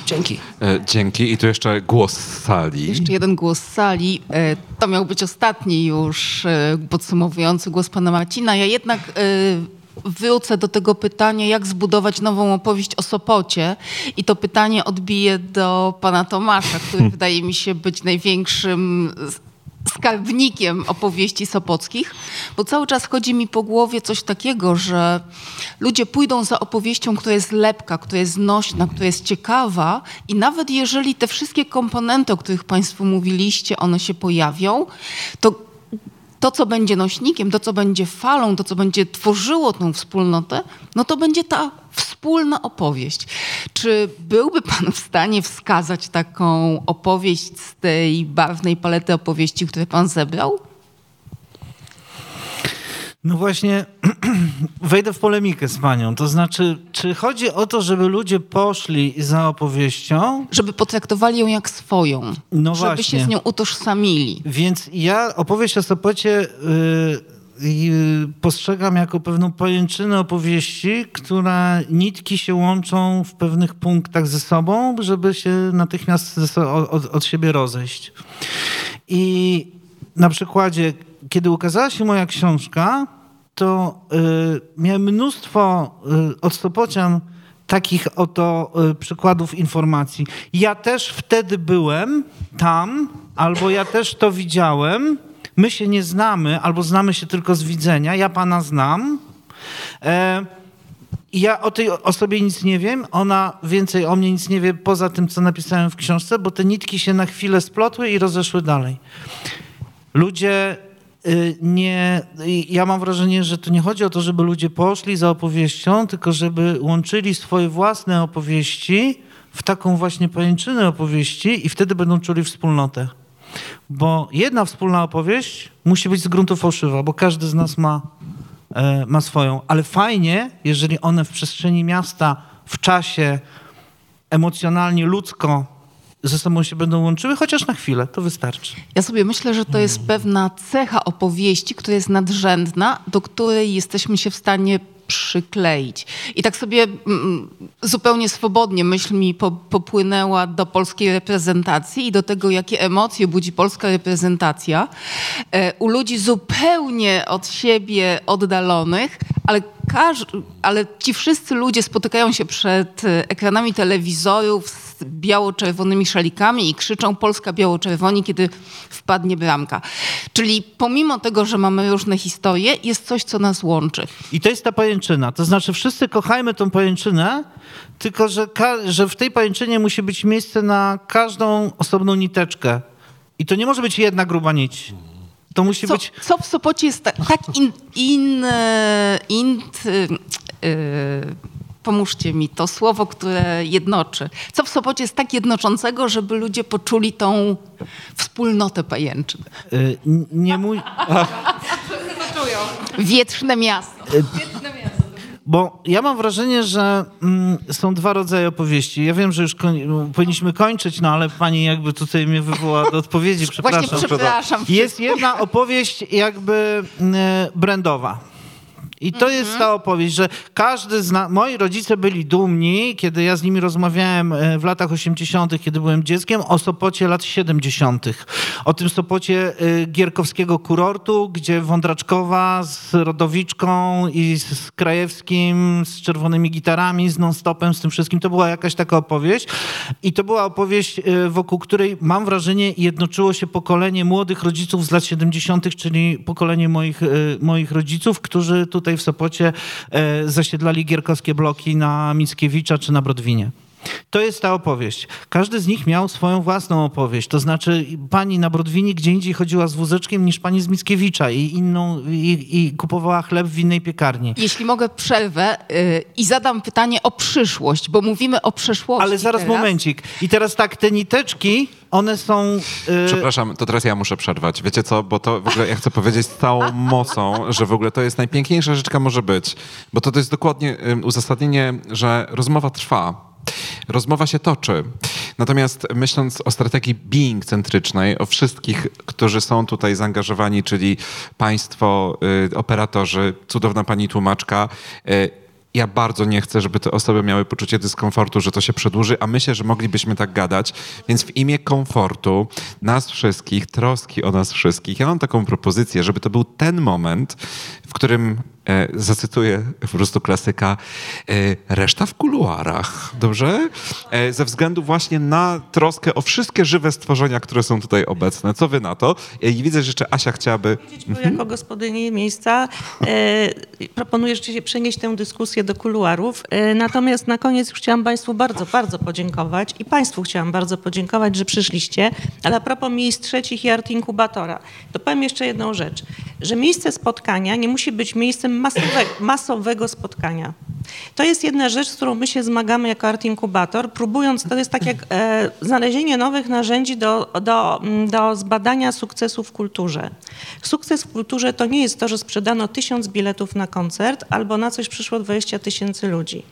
Dzięki. E, dzięki. I tu jeszcze głos z sali. Jeszcze jeden głos z sali. E, to miał być ostatni już e, podsumowujący głos pana Marcina. Ja jednak wrócę do tego pytania, jak zbudować nową opowieść o Sopocie. I to pytanie odbiję do pana Tomasza, który [laughs] wydaje mi się być największym skarbnikiem opowieści sopockich, bo cały czas chodzi mi po głowie coś takiego, że ludzie pójdą za opowieścią, która jest lepka, która jest nośna, która jest ciekawa i nawet jeżeli te wszystkie komponenty, o których Państwo mówiliście, one się pojawią, to to, co będzie nośnikiem, to, co będzie falą, to, co będzie tworzyło tą wspólnotę, no to będzie ta wspólna opowieść. Czy byłby Pan w stanie wskazać taką opowieść z tej barwnej palety opowieści, które Pan zebrał? No właśnie, [clears throat] wejdę w polemikę z panią. To znaczy, czy chodzi o to, żeby ludzie poszli za opowieścią? Żeby potraktowali ją jak swoją. No żeby właśnie. się z nią utożsamili. Więc ja opowieść o Sopocie yy, yy, postrzegam jako pewną pojęczynę opowieści, która nitki się łączą w pewnych punktach ze sobą, żeby się natychmiast so- od, od siebie rozejść. I na przykładzie, kiedy ukazała się moja książka, to y, miałem mnóstwo y, od takich oto y, przykładów informacji. Ja też wtedy byłem tam, albo ja też to widziałem. My się nie znamy, albo znamy się tylko z widzenia. Ja pana znam. E, ja o tej osobie nic nie wiem, ona więcej o mnie nic nie wie poza tym, co napisałem w książce, bo te nitki się na chwilę splotły i rozeszły dalej. Ludzie nie. y, Ja mam wrażenie, że tu nie chodzi o to, żeby ludzie poszli za opowieścią, tylko żeby łączyli swoje własne opowieści w taką właśnie pojęczynę opowieści i wtedy będą czuli wspólnotę. Bo jedna wspólna opowieść musi być z gruntu fałszywa, bo każdy z nas ma, e, ma swoją. Ale fajnie, jeżeli one w przestrzeni miasta, w czasie, emocjonalnie, ludzko ze sobą się będą łączyły, chociaż na chwilę, to wystarczy. Ja sobie myślę, że to jest pewna cecha opowieści, która jest nadrzędna, do której jesteśmy się w stanie przykleić. I tak sobie mm, zupełnie swobodnie myśl mi po, popłynęła do polskiej reprezentacji i do tego, jakie emocje budzi polska reprezentacja e, u ludzi zupełnie od siebie oddalonych, ale, każ, ale ci wszyscy ludzie spotykają się przed e, ekranami telewizorów z biało-czerwonymi szalikami i krzyczą Polska biało-czerwoni, kiedy wpadnie bramka. Czyli pomimo tego, że mamy różne historie, jest coś, co nas łączy. I to jest ta pajęczyna. To znaczy, wszyscy kochajmy tą pajęczynę, tylko że, że w tej pajęczynie musi być miejsce na każdą osobną niteczkę. I to nie może być jedna gruba nić. To musi Co, być. co w Sopocie jest ta, tak in, in, e, int, e, pomóżcie mi, to słowo, które jednoczy. Co w Sopocie jest tak jednoczącego, żeby ludzie poczuli tą wspólnotę pajęczyn? y, n- nie mój. [laughs] Wietrzne miasto. Bo ja mam wrażenie, że mm, są dwa rodzaje opowieści. Ja wiem, że już koń- powinniśmy kończyć, no ale pani jakby tutaj mnie wywołała do odpowiedzi, przepraszam. Właśnie przepraszam. Jest jedna opowieść jakby mm, brandowa. I to jest ta opowieść, że każdy zna... Moi rodzice byli dumni, kiedy ja z nimi rozmawiałem e, w latach 80., kiedy byłem dzieckiem, o Sopocie lat 70. O tym Sopocie e, gierkowskiego kurortu, gdzie Wądraczkowa z Rodowiczką i z z Krajewskim, z czerwonymi gitarami, z non-stopem, z tym wszystkim. To była jakaś taka opowieść. I to była opowieść, e, wokół której mam wrażenie jednoczyło się pokolenie młodych rodziców z lat 70., czyli pokolenie moich, moich rodziców, którzy tutaj w Sopocie e, zasiedlali gierkowskie bloki na Mickiewicza czy na Brodwinie. To jest ta opowieść. Każdy z nich miał swoją własną opowieść. To znaczy pani na Brodwinie gdzie indziej chodziła z wózeczkiem niż pani z Mickiewicza i, inną, i, i kupowała chleb w innej piekarni. Jeśli mogę przerwę y, i zadam pytanie o przyszłość, bo mówimy o przeszłości Ale zaraz teraz. momencik. I teraz tak, te niteczki, one są... e, Przepraszam, to teraz ja muszę przerwać. Wiecie co, bo to w ogóle ja chcę powiedzieć z całą mocą, że w ogóle to jest najpiękniejsza rzecz, jaka może być. Bo to, to jest dokładnie ym, uzasadnienie, że rozmowa trwa. Rozmowa się toczy. Natomiast myśląc o strategii being centrycznej, o wszystkich, którzy są tutaj zaangażowani, czyli państwo, y, operatorzy, cudowna pani tłumaczka, y, ja bardzo nie chcę, żeby te osoby miały poczucie dyskomfortu, że to się przedłuży, a myślę, że moglibyśmy tak gadać. Więc w imię komfortu nas wszystkich, troski o nas wszystkich, ja mam taką propozycję, żeby to był ten moment, którym e, zacytuję po prostu klasyka, e, reszta w kuluarach, dobrze? E, ze względu właśnie na troskę o wszystkie żywe stworzenia, które są tutaj obecne. Co wy na to? I widzę, że jeszcze Asia chciałaby... Bo jako gospodyni miejsca proponuję rzeczywiście przenieść tę dyskusję do kuluarów. Natomiast na koniec już chciałam Państwu bardzo, bardzo podziękować i Państwu chciałam bardzo podziękować, że przyszliście. Ale a propos miejsc trzecich i art inkubatora, to powiem jeszcze jedną rzecz, że miejsce spotkania nie musi być miejscem masowego, masowego spotkania. To jest jedna rzecz, z którą my się zmagamy jako Art Inkubator, próbując, to jest tak jak e, znalezienie nowych narzędzi do, do, mm, do zbadania sukcesu w kulturze. Sukces w kulturze to nie jest to, że sprzedano tysiąc biletów na koncert albo na coś przyszło 20 tysięcy ludzi.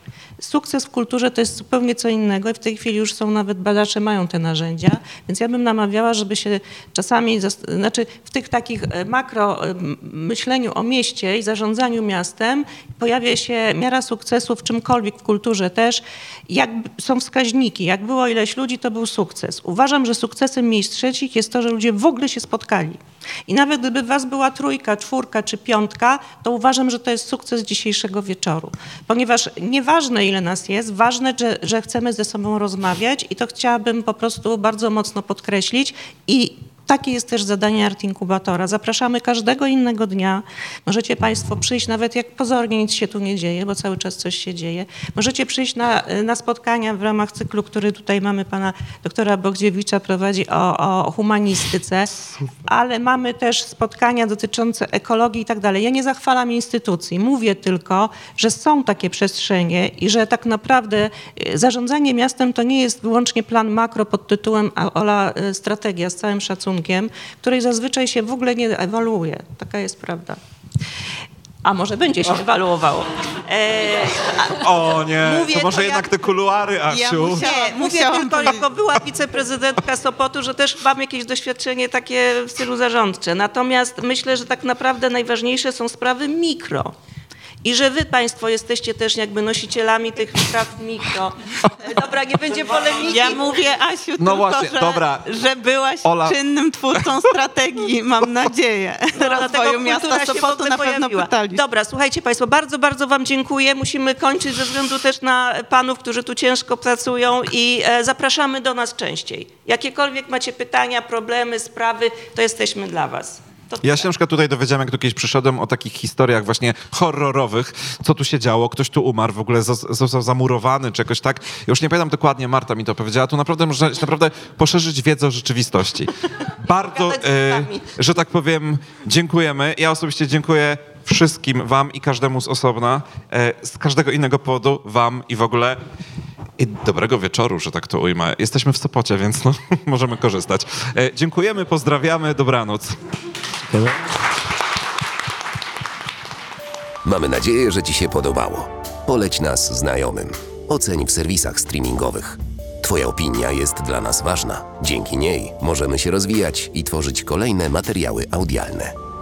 Sukces w kulturze to jest zupełnie co innego i w tej chwili już są nawet badacze, mają te narzędzia, więc ja bym namawiała, żeby się czasami, zas- znaczy w tych takich e, makro e, myśleniu o mieście i zarządzaniu miastem pojawia się miara sukcesu w czymkolwiek, w kulturze też, jak są wskaźniki, jak było ileś ludzi, to był sukces. Uważam, że sukcesem miejsc trzecich jest to, że ludzie w ogóle się spotkali. I nawet gdyby was była trójka, czwórka czy piątka, to uważam, że to jest sukces dzisiejszego wieczoru. Ponieważ nieważne ile nas jest, ważne, że, że chcemy ze sobą rozmawiać i to chciałabym po prostu bardzo mocno podkreślić i takie jest też zadanie Art Inkubatora. Zapraszamy każdego innego dnia. Możecie Państwo przyjść, nawet jak pozornie nic się tu nie dzieje, bo cały czas coś się dzieje. Możecie przyjść na, na spotkania w ramach cyklu, który tutaj mamy pana doktora Bogdziewicza prowadzi o, o humanistyce, ale mamy też spotkania dotyczące ekologii i tak dalej. Ja nie zachwalam instytucji, mówię tylko, że są takie przestrzenie i że tak naprawdę y, zarządzanie miastem to nie jest wyłącznie plan makro pod tytułem Ola y, strategia z całym szacunkiem, której zazwyczaj się w ogóle nie ewaluuje. Taka jest prawda. A może będzie się ewaluowało. E, O nie, Mówię to może to jednak jak- te kuluary, Asiu. nie, mówię musiałam tylko powiedzieć. jako była wiceprezydentka Sopotu, że też mam jakieś doświadczenie takie w stylu zarządcze. Natomiast myślę, że tak naprawdę najważniejsze są sprawy mikro. I że wy Państwo jesteście też jakby nosicielami tych spraw mikro. E, Dobra, nie będzie polemiki. Ja mówię, Asiu, No tylko, właśnie, że, dobra. że byłaś Ola. czynnym twórcą strategii, mam nadzieję, [laughs] No, dlatego rozwoju miasta Sopotu. Na pewno pojawiła. pytali. Dobra, słuchajcie Państwo, bardzo, bardzo Wam dziękuję. Musimy kończyć ze względu też na panów, którzy tu ciężko pracują i e, zapraszamy do nas częściej. Jakiekolwiek macie pytania, problemy, sprawy, to jesteśmy dla Was. To Ja się na przykład tutaj dowiedziałem, jak tu kiedyś przyszedłem, o takich historiach właśnie horrorowych, co tu się działo, ktoś tu umarł, w ogóle zos- został zamurowany czy jakoś tak. Już nie pamiętam dokładnie, Marta mi to powiedziała, tu naprawdę można naprawdę poszerzyć wiedzę o rzeczywistości. [laughs] Bardzo, e, że tak powiem, dziękujemy. Ja osobiście dziękuję wszystkim wam i każdemu z osobna, e, z każdego innego powodu wam i w ogóle i dobrego wieczoru, że tak to ujmę. Jesteśmy w Sopocie, więc no, [laughs] możemy korzystać. E, dziękujemy, pozdrawiamy, dobranoc. Mamy nadzieję, że Ci się podobało. Poleć nas znajomym. Oceń w serwisach streamingowych. Twoja opinia jest dla nas ważna. Dzięki niej możemy się rozwijać i tworzyć kolejne materiały audialne.